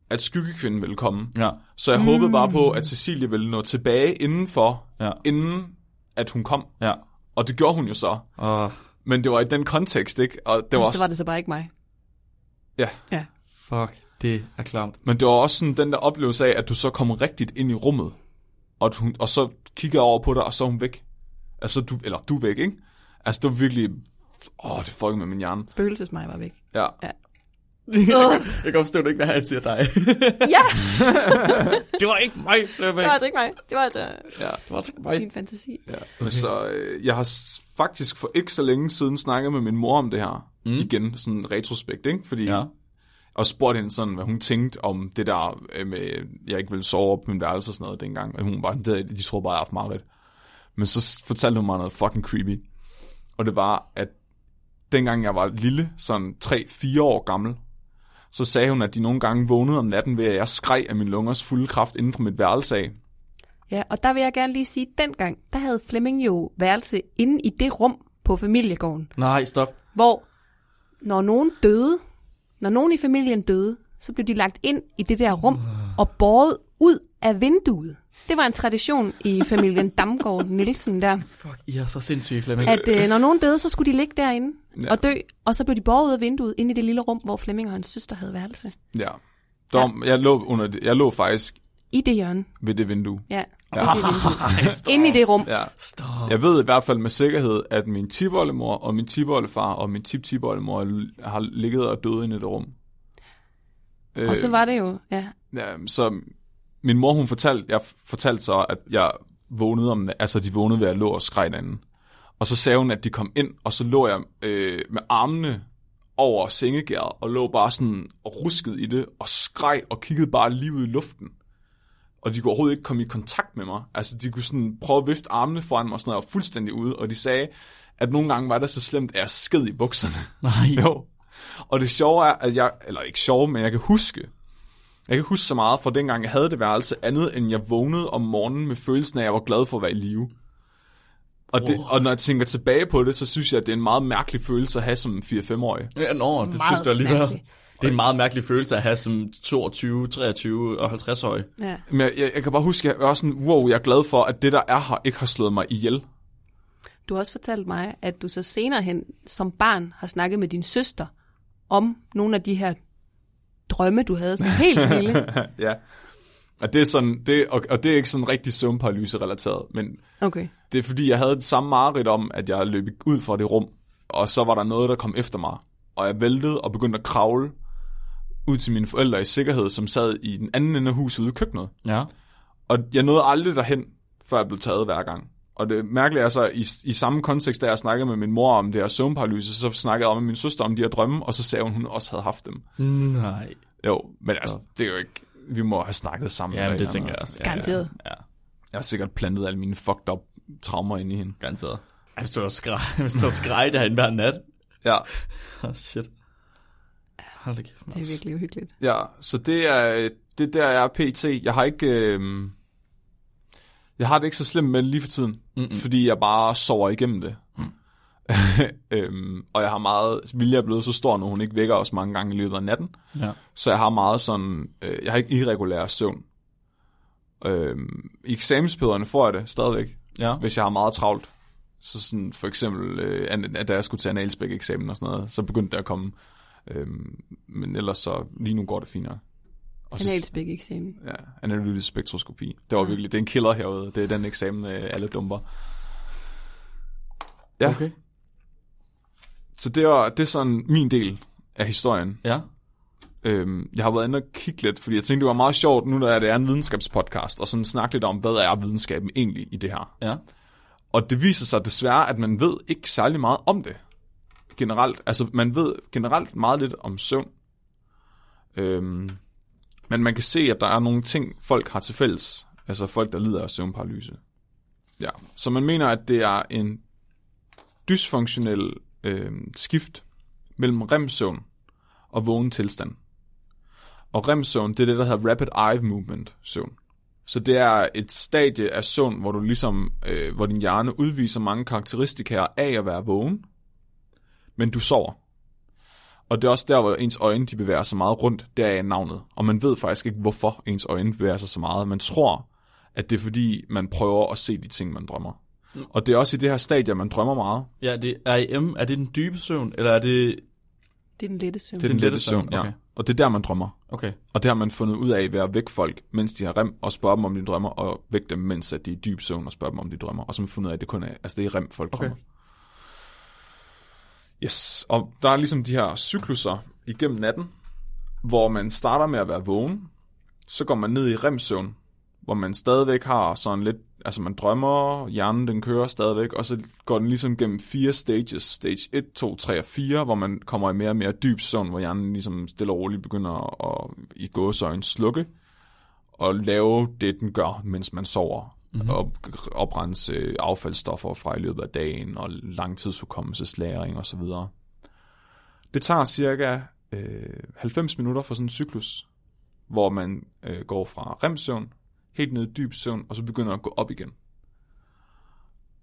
at skyggekvinden ville komme. Ja. Så jeg mm. håbede bare på, at Cecilie ville nå tilbage indenfor, Ja. inden at hun kom. Ja. Og det gjorde hun jo så. Og Men det var i den kontekst, ikke? Og det var Men også, så var det så bare ikke mig. ja. Ja. fuck, det er klamt. Men det var også sådan den der oplevelse af, at du så kom rigtigt ind i rummet. Og, hun, og så kigger jeg over på dig, og så er hun væk. Altså, du, eller du er væk, ikke? Altså, det var virkelig... Åh, det fuckede med min hjerne. Spøgelsesmig var væk. Ja. jeg kan godt forstå, at det ikke var altid til dig. ja, det var ikke mig, det var, det var altså ikke mig. Det var altså ja. det var altså ikke mig. din fantasi. ja. Okay. Så øh, jeg har faktisk for ikke så længe siden snakket med min mor om det her. Mm. Igen, sådan retrospekt, ikke? Fordi Ja. Og spurgte hende sådan, hvad hun tænkte om det der øh, med, jeg ikke ville sove op på min værelse og sådan noget dengang. Og hun var det, de troede bare, jeg havde meget Men så fortalte hun mig noget fucking creepy. Og det var, at dengang jeg var lille, sådan 3-4 år gammel, så sagde hun, at de nogle gange vågnede om natten ved, at jeg skreg af min lungers fulde kraft inden for mit værelse af. Ja, og der vil jeg gerne lige sige, at dengang, der havde Flemming jo værelse inde i det rum på familiegården, Nej, stop. hvor når nogen døde, når nogen i familien døde, så blev de lagt ind i det der rum og båret ud af vinduet. Det var en tradition i familien Damgaard Nielsen der, Fuck, I er så sindssyge, Flemming. at øh, når nogen døde, så skulle de ligge derinde Ja. og dø, og så blev de båret ud af vinduet ind i det lille rum, hvor Flemming og hans søster havde værelse. Ja. Der, Jeg, lå under det, jeg lå faktisk I det hjørne, ved det vindue. ja. Ja. Inde i det rum. Ja. Stop. Jeg ved i hvert fald med sikkerhed, at min tiboldemor og min tiboldefar og min tip-tiboldemor har ligget og døde inde i det rum. Og så var det jo, ja, Ja, så min mor, hun fortalte, jeg fortalte så, at jeg vågnede om, altså de vågnede ved at lå og skreg derinde. Og så sagde hun, at de kom ind, og så lå jeg øh, med armene over sengegæret, og lå bare sådan og ruskede i det, og skreg og kiggede bare lige ud i luften. Og de kunne overhovedet ikke komme i kontakt med mig. Altså, de kunne sådan prøve at vifte armene foran mig, og sådan noget, og fuldstændig ude, og de sagde, at nogle gange var det så slemt, at jeg sked i bukserne. Nej. Jo. Og det sjove er, at jeg, eller ikke sjove, men jeg kan huske, jeg kan huske så meget fra dengang, jeg havde det værelse, andet end jeg vågnede om morgenen med følelsen af, at jeg var glad for at være i live. Og, det, og når jeg tænker tilbage på det, så synes jeg, at det er en meget mærkelig følelse at have som 4-5-årig. Ja, nå, det Meget synes du alligevel. mærkeligt. Det er en meget mærkelig følelse at have som 22, 23 og 50-årig. ja. Men jeg, jeg, jeg kan bare huske, at jeg var sådan, wow, jeg er glad for, at det, der er her, ikke har slået mig ihjel. Du har også fortalt mig, at du så senere hen som barn har snakket med din søster om nogle af de her drømme, du havde som helt lille. ja. Og det er, sådan, det, og, og det er ikke sådan rigtig søvnparalyse-relateret, men Okay. Det er fordi, jeg havde det samme mareridt om, at jeg løb ud fra det rum, og så var der noget, der kom efter mig. Og jeg væltede og begyndte at kravle ud til mine forældre i sikkerhed, som sad i den anden ende af huset ude i køkkenet. Ja. Og jeg nåede aldrig derhen, før jeg blev taget hver gang. Og det mærkelige er så, i, i samme kontekst, da jeg snakkede med min mor om det her søvnparalyse, så snakkede jeg om med min søster om de her drømme, og så sagde hun, hun også havde haft dem. Nej. Jo, men altså, det er jo ikke... Vi må have snakket sammen. Ja, men det et tænker jeg også. Ja, Garanteret. Ja, ja. Jeg har sikkert plantet alle mine fucked up traumer ind i hende. garanteret. Hvis du har skreg, hvis du har skreg derinde hver nat. Ja, Oh, shit. Hold da kæft, Det er virkelig uhyggeligt. Ja, så det er det der er PT. Jeg har ikke øh, jeg har det ikke så slemt med lige for tiden, Mm-mm. fordi jeg bare sover igennem det. øhm, og jeg har meget Vilja er blevet så stor nu, hun ikke vækker os mange gange i løbet af natten, Ja. så jeg har meget sådan øh, jeg har ikke irregulær søvn. Øhm, I eksamensperioderne får jeg det stadigvæk, Ja. hvis jeg har meget travlt. Så sådan for eksempel, øh, at da jeg skulle til analspæk-eksamen og sådan noget, så begyndte det at komme. Øhm, men ellers så, lige nu går det finere. Og så- Analspæk eksamen. Ja, analytisk spektroskopi. Det var virkelig, det er en killer herude. Det er den eksamen, øh, alle dumper. Ja. Okay. Så det er, det er sådan min del af historien. Ja. Øhm, jeg har været inde og kigge lidt, fordi jeg tænkte, det var meget sjovt, nu der det er en videnskabspodcast, og sådan snakke lidt om, hvad er videnskaben egentlig i det her. Ja. Og det viser sig desværre, at man ved ikke særlig meget om det. Generelt. Altså, man ved generelt meget lidt om søvn. Øhm, Men man kan se, at der er nogle ting, folk har til fælles. Altså folk, der lider af søvnparalyse. Ja, så man mener, at det er en dysfunktionel øh, skift mellem remsøvn og vågen tilstand. Og remsøvn, det er det, der hedder rapid eye movement søvn. Så det er et stadie af søvn, hvor du ligesom, øh, hvor din hjerne udviser mange karakteristika af at være vågen, men du sover. Og det er også der, hvor ens øjne de bevæger sig meget rundt, der er navnet. Og man ved faktisk ikke, hvorfor ens øjne bevæger sig så meget. Man tror, at det er fordi, man prøver at se de ting, man drømmer. Mm. Og det er også i det her stadie, man drømmer meget. Ja, det er REM. Er det den dybe søvn, eller er det... Det er den lette søvn. Det er den lette søvn, ja. okay. Og det er der, man drømmer. Okay. Og det har man fundet ud af ved at vække folk, mens de har rem, og spørge dem, om de drømmer, og vække dem, mens at de er i dyb søvn, og spørge dem, om de drømmer. Og så har man fundet ud af, at det kun er, altså det er rem, folk Okay. drømmer. Yes, og der er ligesom de her cykluser igennem natten, hvor man starter med at være vågen, så går man ned i remsøvn, hvor man stadigvæk har sådan lidt, altså man drømmer, hjernen den kører stadigvæk, og så går den ligesom gennem fire stages, stage 1, 2, 3 og 4, hvor man kommer i mere og mere dyb søvn, hvor hjernen ligesom stille og roligt begynder at i gåsøjne slukke, og lave det, den gør, mens man sover, mm-hmm. og oprense affaldsstoffer fra i løbet af dagen, og langtidshukommelseslæring osv. Det tager cirka øh, 90 minutter for sådan en cyklus, hvor man øh, går fra remsøvn, helt ned i dyb søvn, og så begynder at gå op igen.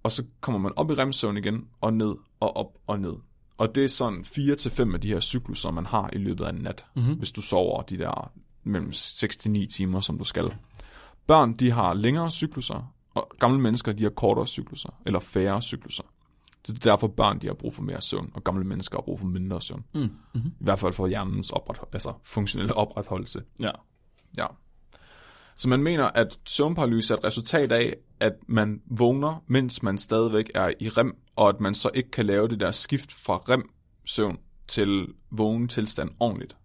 Og så kommer man op i remsøvn igen, og ned, og op og ned. Og det er sådan 4 til fem af de her cykluser, man har i løbet af en nat, mm-hmm. hvis du sover de der mellem 6 til 9 timer, som du skal. Børn, de har længere cykluser, og gamle mennesker, de har kortere cykluser, eller færre cykluser. Det er derfor børn, de har brug for mere søvn, og gamle mennesker har brug for mindre søvn. Mm. Mm-hmm. I hvert fald for hjernens opret, altså funktionelle opretholdelse. Ja. Ja. Så man mener, at søvnparalyse er et resultat af, at man vågner, mens man stadigvæk er i rem, og at man så ikke kan lave det der skift fra rem-søvn til vågen tilstand ordentligt.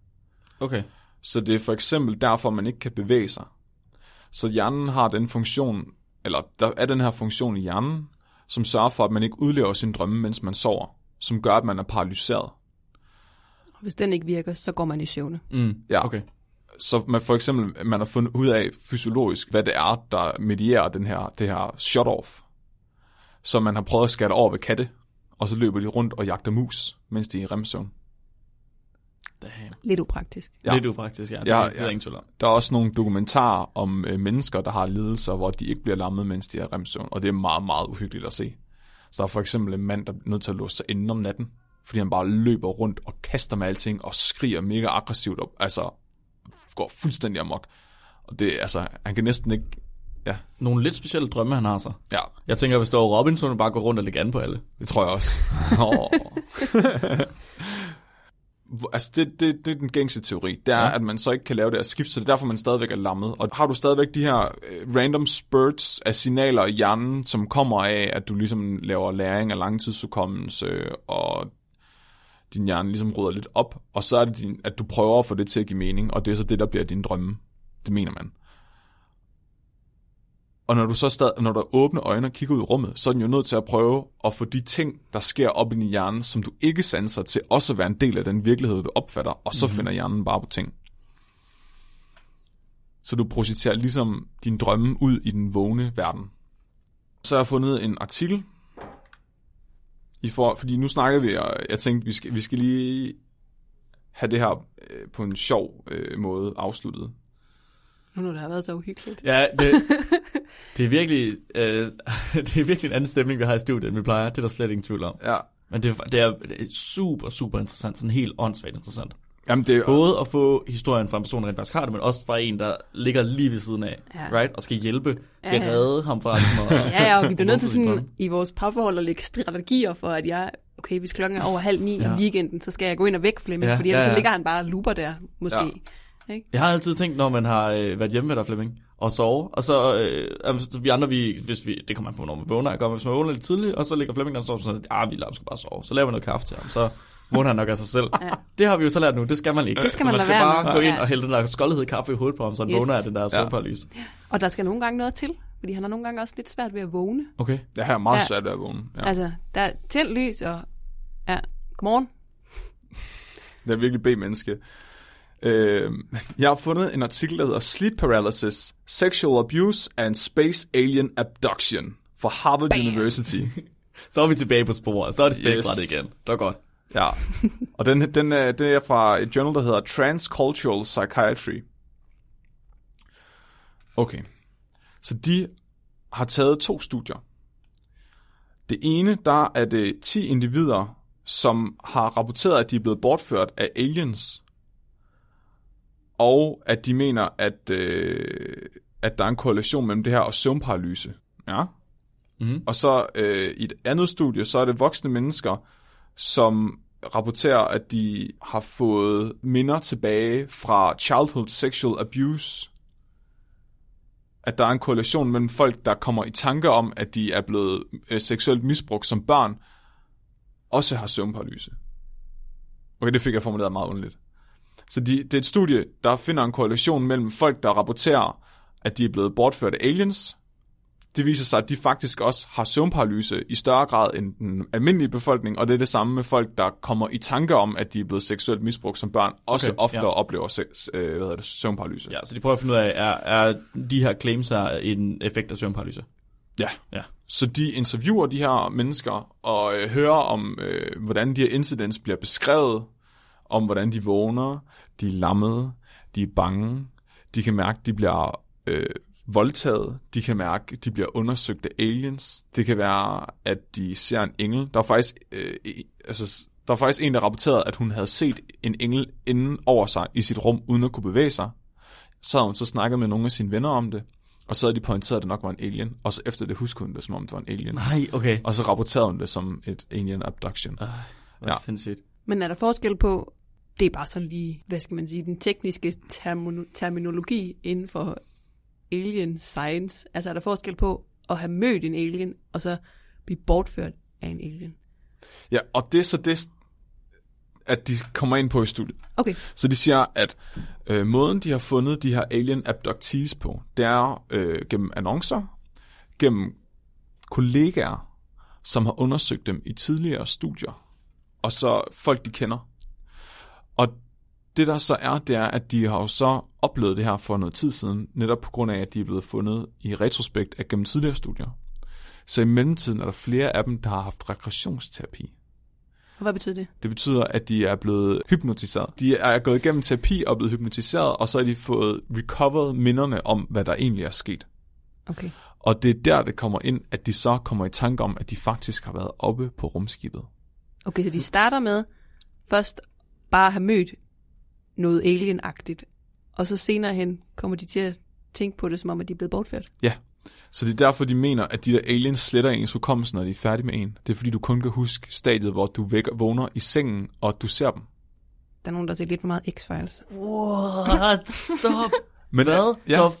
Okay. Så det er for eksempel derfor, man ikke kan bevæge sig. Så hjernen har den funktion, eller der er den her funktion i hjernen, som sørger for, at man ikke udlever sin drømme, mens man sover, som gør, at man er paralyseret. Og hvis den ikke virker, så går man i søvne. Mm. Ja. Okay. Så man for eksempel, man har fundet ud af fysiologisk, hvad det er, der medierer den her, det her shut-off. Så man har prøvet at skære over ved katte, og så løber de rundt og jagter mus, mens de er i remsøvn. Damn. Lidt upraktisk. Ja. Lidt upraktisk, ja. Det, Ja, ja, det er ja. der ingen tvivl om. Der er også nogle dokumentarer om øh, mennesker, der har lidelser, hvor de ikke bliver lammet, mens de er remsøvn, og det er meget, meget uhyggeligt at se. Så der er for eksempel en mand, der er nødt til at låse sig inde om natten, fordi han bare løber rundt og kaster med alting og skriger mega aggressivt op, altså går fuldstændig amok. Og det, altså, han kan næsten ikke, ja, Nogle lidt specielle drømme, han har så. ja, Jeg tænker, hvis det var Robinson, bare gå rundt og lægge an på alle. Det tror jeg også. oh. altså, det, det, det er den gængse teori. Det er, ja. At man så ikke kan lave det her skift, så det er derfor, man stadigvæk er lammet. Og har du stadigvæk de her øh, random spurts af signaler i hjernen, som kommer af, at du ligesom laver læring af langtidsudkommelse, og din hjerne ligesom rydder lidt op, og så er det, din, at du prøver at få det til at give mening, og det er så det, der bliver din drømme. Det mener man. Og når du så stadig, når du åbner øjne og kigger ud i rummet, så er den jo nødt til at prøve at få de ting, der sker op i din hjerne, som du ikke sanser til også at være en del af den virkelighed, du opfatter, og så mm-hmm. finder hjernen bare på ting. Så du projicerer ligesom din drømme ud i den vågne verden. Så har jeg fundet en artikel, i for, fordi nu snakker vi, og jeg tænkte, vi skal, vi skal lige have det her øh, på en sjov øh, måde afsluttet. Nu når det har været så uhyggeligt. Ja, det, det er virkelig øh, det er virkelig en anden stemning, vi har i studiet, end vi plejer. Det er der slet ingen tvivl om. Ja. Men det, er- det, er, det er super, super interessant. Sådan helt åndssvagt interessant. Jamen, det, Både at få historien fra en person, der rent faktisk har det, men også fra en, der ligger lige ved siden af, Ja. right? Og skal hjælpe, skal Ja, ja. redde ham fra ligesom at- Ja, ja, og vi bliver nødt til sådan i vores parforhold at lægge strategier for, at jeg, okay, hvis klokken er over halv ni Ja. om weekenden, så skal jeg gå ind og vække Flemming, Ja, fordi ellers ja, ja. så ligger han bare og looper der, måske. Ja. Ikke? Jeg har altid tænkt, når man har øh, været hjemme med dig, Flemming, og sove, og så øh, altså, vi andre, vi, hvis vi, det kommer an på, når man vågner, jeg gør, hvis man vågner lidt tidligt, og så ligger Flemming der og sover, så ah, vi lader ham skal bare sove. Så laver vi noget kaffe til ham, så vågner han nok af sig selv. Ja. Det har vi jo så lært nu, det skal man ikke. Det skal så man man skal være bare med. gå ind Ja. og hælde den der skoldhed kaffe i hovedet på ham, så han Yes. vågner af den der søvnparalyse. Og der skal nogle gange noget til, fordi han har nogle gange også lidt svært ved at vågne. Okay. det her er meget Ja. svært ved at vågne. Ja. Ja. Altså, der er tændt lys, og ja, godmorgen. Det er virkelig B-menneske. Øh, jeg har fundet en artikel, der hedder Sleep Paralysis, Sexual Abuse and Space Alien Abduction fra Harvard Bam. University. Så er vi tilbage på sporet. Så er det tilbage Yes. igen. Det var godt. Ja, og den, den, er, den er fra et journal, der hedder Transcultural Psychiatry. Okay, så de har taget to studier. Det ene, der er det 10 individer, som har rapporteret, at de er blevet bortført af aliens, og at de mener, at, øh, at der er en korrelation mellem det her og søvnparalyse. Ja. Mhm. Og så øh, i et andet studie, så er det voksne mennesker, som rapporterer, at de har fået minder tilbage fra childhood sexual abuse. At der er en korrelation mellem folk, der kommer i tanke om, at de er blevet øh, seksuelt misbrugt som børn, også har søvnparalyse. Okay, det fik jeg formuleret meget underligt. Så de, det er et studie, der finder en korrelation mellem folk, der rapporterer, at de er blevet bortført af aliens. Det viser sig, at de faktisk også har søvnparalyse i større grad end den almindelige befolkning, og det er det samme med folk, der kommer i tanke om, at de er blevet seksuelt misbrugt som børn, også Okay, oftere ja. oplever sex, øh, hvad det, søvnparalyse. Ja, så de prøver at finde ud af, er, er de her claims her en effekt af søvnparalyse? Ja. Ja. Så de interviewer de her mennesker og øh, hører om, øh, hvordan de her incidents bliver beskrevet, om hvordan de vågner, de er lammede, de er bange, de kan mærke, de bliver øh, voldtaget, de kan mærke, de bliver undersøgt af aliens, det kan være, at de ser en engel. Der er faktisk, øh, altså, der er faktisk en, der rapporterede, at hun havde set en engel inden over sig i sit rum, uden at kunne bevæge sig. Så havde hun så snakket med nogle af sine venner om det, og så havde de pointeret, at det nok var en alien, og så efter det huskede hun det, som om det var en alien. Nej, okay. Og så rapporterede hun det som et alien abduction. Øh, ja. sindssygt. Men er der forskel på, det er bare sådan lige, hvad skal man sige, den tekniske termo- terminologi inden for alien science? Altså er der forskel på at have mødt en alien, og så blive bortført af en alien? Ja, og det er så det, at de kommer ind på i studiet. Okay, Så de siger, at øh, måden, de har fundet de her alien abductees på, det er øh, gennem annoncer, gennem kollegaer, som har undersøgt dem i tidligere studier, og så folk, de kender. Og det der så er, det er, at de har jo så oplevet det her for noget tid siden, netop på grund af, at de er blevet fundet i retrospekt af gennem tidligere studier. Så i mellemtiden er der flere af dem, der har haft regressionsterapi. hvad betyder det? Det betyder, at de er blevet hypnotiseret. De er gået igennem terapi og blevet hypnotiseret, og så har de fået recovered minderne om, hvad der egentlig er sket. Okay. Og det er der, det kommer ind, at de så kommer i tanke om, at de faktisk har været oppe på rumskibet. Okay, så de starter med først bare have mødt noget alienagtigt, og så senere hen kommer de til at tænke på det, som om at de er blevet bortført. Ja, så det er derfor, de mener, at de der aliens sletter ens hukommelse, når de er færdige med en. Det er fordi, du kun kan huske stadiet, hvor du vækker, vågner i sengen, og du ser dem. Der er nogen, der ser lidt for meget X-Files. What? Stop. Men Hvad? Ja. Så,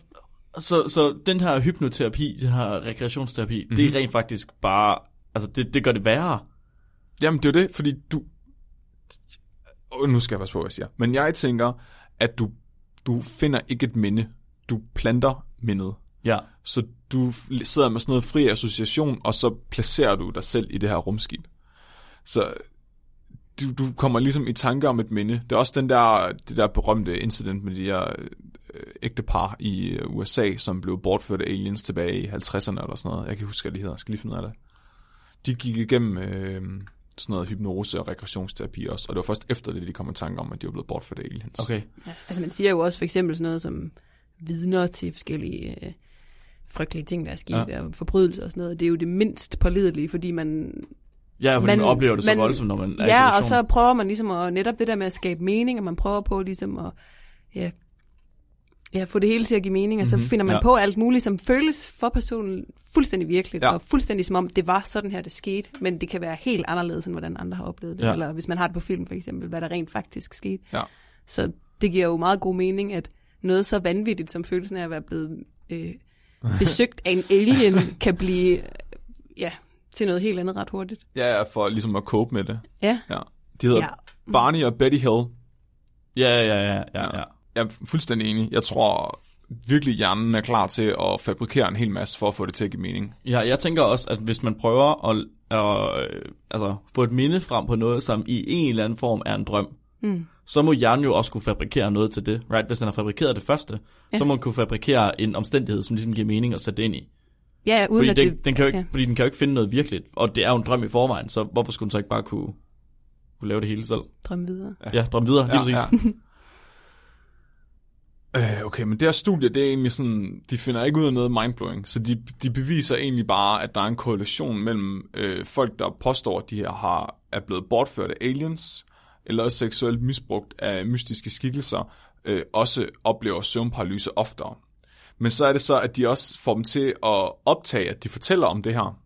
så, så den her hypnoterapi, den her rekreationsterapi, mm-hmm. det er rent faktisk bare, altså det, det gør det værre. Jamen, det er det, fordi du... Oh, nu skal jeg passe på, hvad jeg siger. Men jeg tænker, at du, du finder ikke et minde. Du planter mindet. Ja. Så du sidder med sådan noget fri association, og så placerer du dig selv i det her rumskib. Så du, du kommer ligesom i tanke om et minde. Det er også den der, det der berømte incident med de her øh, ægtepar i øh, USA, som blev bortført af aliens tilbage i 50'erne eller sådan noget. Jeg kan huske, hvad de hedder. Jeg skal lige finde ud af det. De gik igennem øh, sådan noget hypnose og regressionsterapi også, og det var først efter det, de kom i tanke om, at de var blevet bortført af aliens. Okay. Ja. Altså man siger jo også for eksempel sådan noget som vidner til forskellige øh, frygtelige ting, der er sket, Ja. og forbrydelser og sådan noget. Det er jo det mindst pålidelige, fordi man... Ja, fordi man, man oplever det så man- voldsomt, når man er i Ja, og så prøver man ligesom at, netop det der med at skabe mening, og man prøver på ligesom at ja, ja, få det hele til at give mening, og så Mhm, finder man ja. på alt muligt, som føles for personen fuldstændig virkeligt, Ja. og fuldstændig som om det var sådan her, det skete, men det kan være helt anderledes, end hvordan andre har oplevet det, Ja. eller hvis man har det på film for eksempel, hvad der rent faktisk skete. Ja. Så det giver jo meget god mening, at noget så vanvittigt som følelsen af at være blevet øh, besøgt af en alien, kan blive øh, ja, til noget helt andet ret hurtigt. Ja, for ligesom at cope med det. Ja, Ja. De hedder ja. Barney og Betty Hill. Ja, ja, ja, ja, ja. Jeg er fuldstændig enig. Jeg tror virkelig, hjernen er klar til at fabrikere en hel masse for at få det til at give mening. Ja, jeg tænker også, at hvis man prøver at, at øh, altså, få et minde frem på noget, som i en eller anden form er en drøm, Mm. så må hjernen jo også kunne fabrikere noget til det. Right? Hvis den har fabrikeret det første, Ja. ja. så må den kunne fabrikere en omstændighed, som ligesom giver mening at sætte det ind i. Ja, uden Fordi at den, det... den, kan jo ikke, ja. fordi den kan jo ikke finde noget virkeligt, og det er jo en drøm i forvejen, så hvorfor skulle den så ikke bare kunne, kunne lave det hele selv? Drøm videre. Ja, ja drøm videre, lige ja, præcis. Øh, okay, men det her studie, det er egentlig sådan, de finder ikke ud af noget mindblowing, så de, de beviser egentlig bare, at der er en korrelation mellem øh, folk, der påstår, at de her har, er blevet bortført af aliens, eller også seksuelt misbrugt af mystiske skikkelser, øh, også oplever søvnparalyse oftere. Men så er det så, at de også får dem til at optage, at de fortæller om det her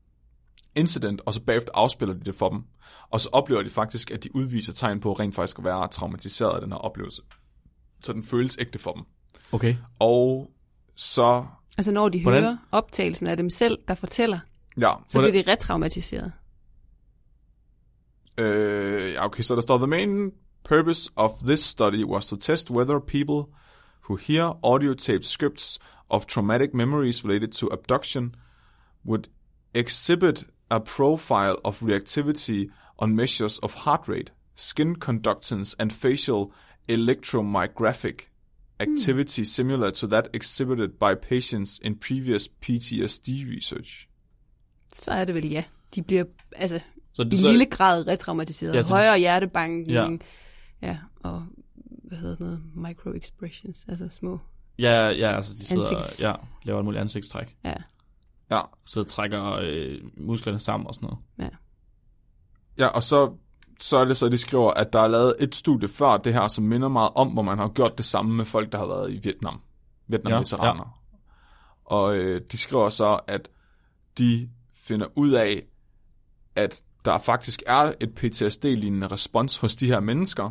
incident, og så bagefter afspiller de det for dem. Og så oplever de faktisk, at de udviser tegn på rent faktisk at være traumatiseret af den her oplevelse. Så den føles ægte for dem. Okay. Og så, Altså når de Hvordan- hører optagelsen af dem selv, der fortæller, ja, så Hvordan- bliver de retraumatiseret. øh, ja, okay, så der står, the main purpose of this study was to test whether people who hear audio tape scripts of traumatic memories related to abduction would exhibit a profile of reactivity on measures of heart rate, skin conductance, and facial electromyographic activity similar to that exhibited by patients in previous PTSD research. Så er det vel ja. De bliver altså Så i det, så, lille grad retraumatiseret. Ja, så- Højere hjertebanken. Ja. Ja. ja. og hvad hedder sådan noget? Micro-expressions, altså små. ja, ja, altså de sidder Ansigts- ja, laver et muligt ansigtstræk. Ja, Ja, Så trækker øh, musklerne sammen og sådan noget. ja. Ja, og så, så er det så, at de skriver, at der er lavet et studie før det her, som minder meget om, hvor man har gjort det samme med folk, der har været i Vietnam. Vietnam-veteraner. Ja, Og øh, de skriver så, at de finder ud af, at der faktisk er et PTSD-lignende respons hos de her mennesker,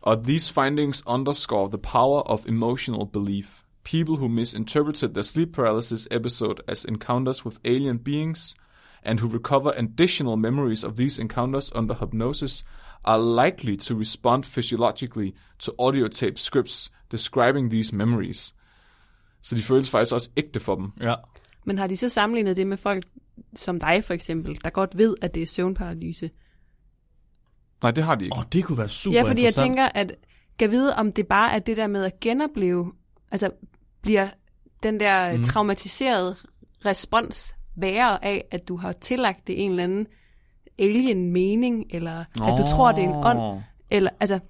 og these findings underscore the power of emotional belief. People who misinterpreted their sleep paralysis episode as encounters with alien beings and who recover additional memories of these encounters under hypnosis are likely to respond physiologically to audio tape scripts describing these memories. Så de føles faktisk også ægte for dem. Ja. Men har de så sammenlignet det med folk som dig for eksempel, der godt ved, at det er søvnparalyse? Nej, det har de ikke. Åh, oh, det kunne være super Ja, fordi jeg interessant. tænker, at kan vide, om det bare er det der med at genopleve, altså bliver den der mm. traumatiserede respons værre af, at du har tillagt det en eller anden alien mening, eller at du tror, det er en ånd, eller altså,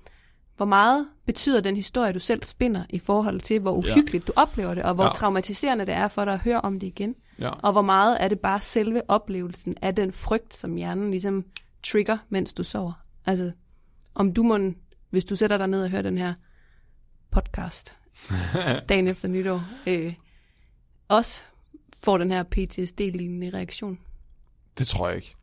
hvor meget betyder den historie, du selv spinder i forhold til, hvor uhyggeligt ja. du oplever det, og hvor ja. traumatiserende det er for dig at høre om det igen. Ja. Og hvor meget er det bare selve oplevelsen af den frygt, som hjernen ligesom trigger, mens du sover. Altså, om du må, hvis du sætter dig ned og hører den her podcast dagen efter nytår, øh, også får den her PTSD-lignende reaktion. Det tror jeg ikke.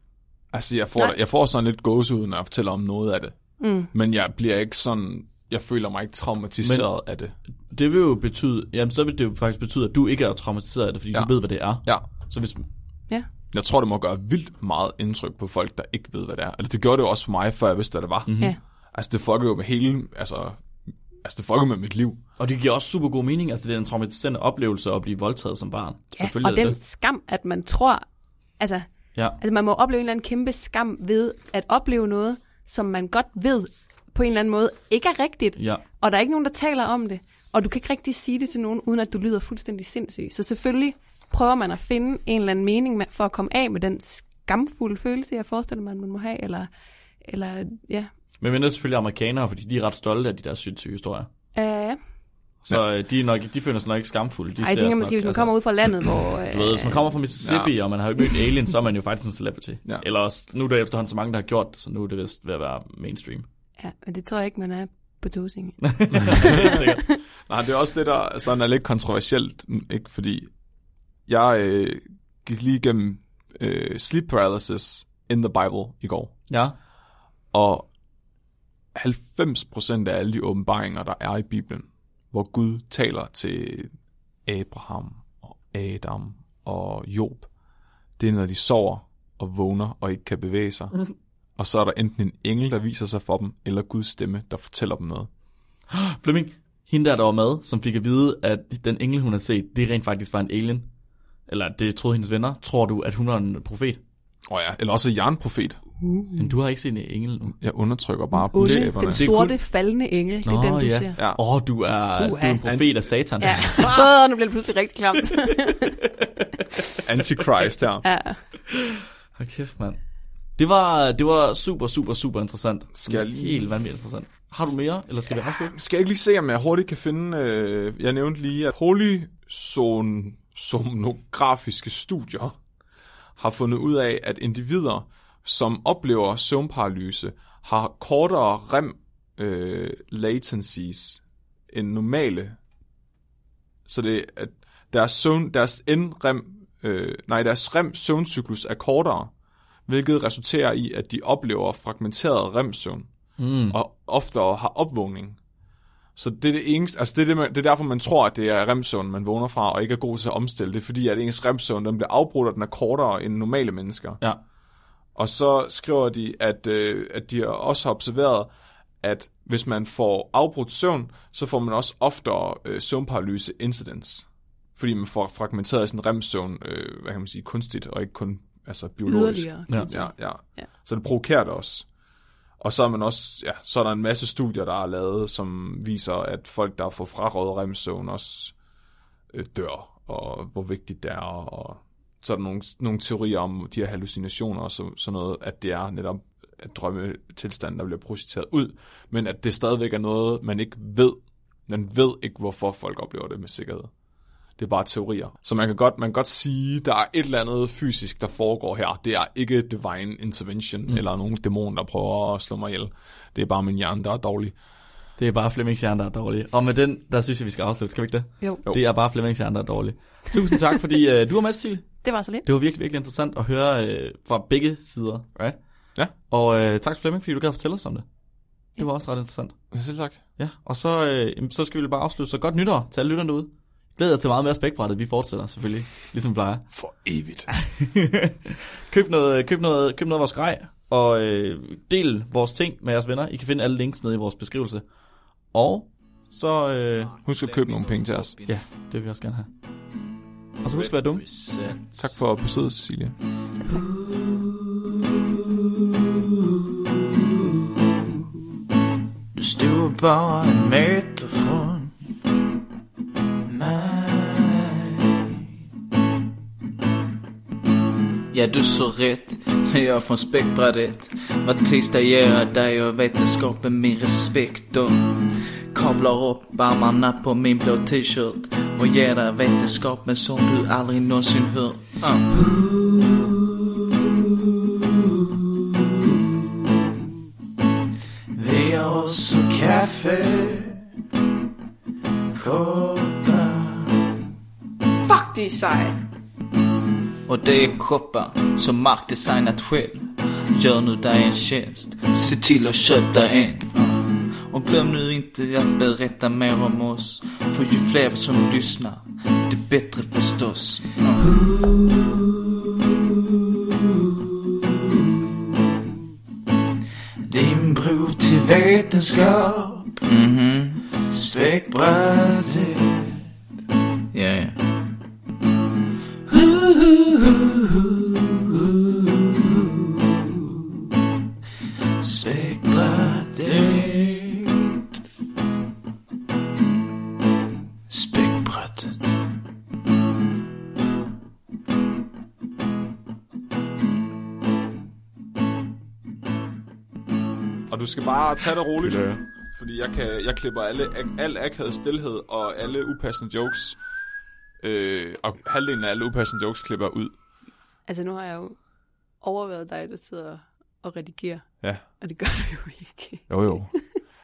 Altså, jeg får, Nej. jeg får sådan lidt gåsehud, når jeg fortæller om noget af det. Mm. Men jeg bliver ikke sådan... Jeg føler mig ikke traumatiseret Men, af det. Det vil jo betyde, jamen så vil det jo faktisk betyde, at du ikke er traumatiseret af det, fordi Ja. du ved, hvad det er. Ja, Så hvis, Ja. jeg tror, det må gøre vildt meget indtryk på folk, der ikke ved, hvad det er. Eller det gjorde det jo også for mig, før jeg vidste, hvad det var. Mhm. Ja. Altså, det fucker jo med hele... Altså, altså det fucker med mit liv. og det giver også super god mening, altså det er en traumatiserende oplevelse at blive voldtaget som barn. Ja, Selvfølgelig og er den det. skam, at man tror, altså, Ja. altså man må opleve en eller anden kæmpe skam ved at opleve noget, som man godt ved på en eller anden måde ikke er rigtigt, Ja. og der er ikke nogen, der taler om det, og du kan ikke rigtig sige det til nogen, uden at du lyder fuldstændig sindssyg. Så selvfølgelig prøver man at finde en eller anden mening med, for at komme af med den skamfulde følelse, jeg forestiller mig, man må have, eller, eller ja. Men mindre selvfølgelig amerikanere, fordi de er ret stolte af de der sindssyge historier. Uh, Så ja. de, er nok, de føler sig nok ikke skamfulde. De ej, ser jeg tænker måske, nok, hvis man kommer ud fra landet, hvor... Du ved, hvis man kommer fra Mississippi, ja. og man har jo mødt alien, så er man jo faktisk en celebrity. Ja. Ja. Eller også, nu er der efterhånden så mange, der har gjort det, så nu er det vist ved at være mainstream. Ja, men det tror jeg ikke, man er på Tåsinge. Nej, det er også det, der sådan er lidt kontroversielt. Ikke? Fordi jeg øh, gik lige igennem øh, sleep paralysis in the Bible i går. ja. Og 90% af alle de åbenbaringer, der er i Bibelen, hvor Gud taler til Abraham og Adam og Job, det er, når de sover og vågner og ikke kan bevæge sig. Og så er der enten en engel, der viser sig for dem, eller Guds stemme, der fortæller dem noget. Flemming, hende der, der var med, som fik at vide, at den engel, hun havde set, det rent faktisk var en alien. Eller at det troede hendes venner. Tror du, at hun var en profet? Åh oh ja, eller også jernprofet. Men du har ikke set en engel nu. Jeg undertrykker bare Onde, budskaberne. den sorte faldende engel, det er den, du ser. Ja. Åh, oh, du er, du er en profet af satan. Ja. Åh, nu bliver det pludselig rigtig klamt. Antichrist her. ja. Hold kæft, mand. Det var, det var super, super, super interessant. Skal jeg lige- Helt vanvittigt interessant. Har du mere, eller skal vi afslutte? Skal jeg ikke lige se, om jeg hurtigt kan finde... Øh, jeg nævnte lige, at polysomnografiske studier har fundet ud af, at individer, som oplever søvnparalyse, har kortere REM øh, latencies end normale. Så det at deres, søvn, deres NREM, øh, nej, deres REM søvncyklus er kortere, hvilket resulterer i, at de oplever fragmenteret REM-søvn Mm. og oftere har opvågning. Så det er det eneste, altså det er, det, man, det er derfor, man tror, at det er remsøvn, man vågner fra, og ikke er god til at omstille. Det er fordi, at ens remsøvn, den bliver afbrudt, og den er kortere end normale mennesker. Ja. Og så skriver de, at, øh, at de også har observeret, at hvis man får afbrudt søvn, så får man også oftere øh, søvnparalyse incidents. Fordi man får fragmenteret sin remsøvn, øh, hvad kan man sige, kunstigt, og ikke kun altså, biologisk. Yderligere. Ja. Ja, ja. Ja. Så det provokerer det også. Og så er man også, ja, så er der en masse studier, der er lavet, som viser, at folk, der får frarådet remsøvn, også øh, dør, og hvor vigtigt det er, og så der nogle, nogle teorier om de her hallucinationer og så, sådan noget, at det er netop at drømmetilstand, der bliver projiceret ud, men at det stadigvæk er noget, man ikke ved. Man ved ikke, hvorfor folk oplever det med sikkerhed. Det er bare teorier. Så man kan godt, man kan godt sige, der er et eller andet fysisk, der foregår her. Det er ikke divine intervention, mm. eller nogen dæmon, der prøver at slå mig ihjel. Det er bare min hjerne, der er dårlig. Det er bare Flemmings der er dårlig. Og med den, der synes jeg, vi skal afslutte. Skal vi ikke det? Jo. Det er bare Flemmings der er dårlig. Tusind tak, fordi uh, du var med, Cecilie. det var så lidt. Det var virkelig, virkelig interessant at høre uh, fra begge sider, right? Ja. Og uh, tak til Flemming, fordi du gad fortælle os om det. Det var også ret interessant. Selv tak. Ja, og så, øh, så skal vi bare afslutte. Så godt nytår til alle lytterne derude. Glæder til meget mere spækbrættet. Vi fortsætter selvfølgelig, ligesom vi plejer. For evigt. køb, noget, køb, noget, køb noget af vores grej, og øh, del vores ting med jeres venner. I kan finde alle links nede i vores beskrivelse. Og så, øh, Husk at købe nogle penge til os. ja, det vil vi også gerne have. Og så husk at være dumme. Tak for besøget, Cecilie. Du stod bara en meter från mig Ja, du så rätt. Jag är från späckbrädet. Var tisdag ger jag dig och vetenskapen min respekt och kablar upp armarna på min blå t-shirt och ger dig vetenskapen som du aldrig någonsin hört. Uh. Vi har också kaffe, koppar Fuck, det sej. Och det är koppar som Mark designat själv. Gör nu dig en tjänst, se till att köpa en. Och glöm nu inte att berätta mer om oss. För ju fler som lyssnar, det bättre förstås. Din bro till vetenskap. Mhm. Späckbrädet Ja, skal bare tage det roligt. Fordi jeg, kan, jeg klipper alle, al akavet stillhed og alle upassende jokes. Øh, og halvdelen af alle upassende jokes klipper ud. Altså, nu har jeg jo overvejet dig, der sidder og redigerer, Ja. og det gør du jo ikke. Jo jo.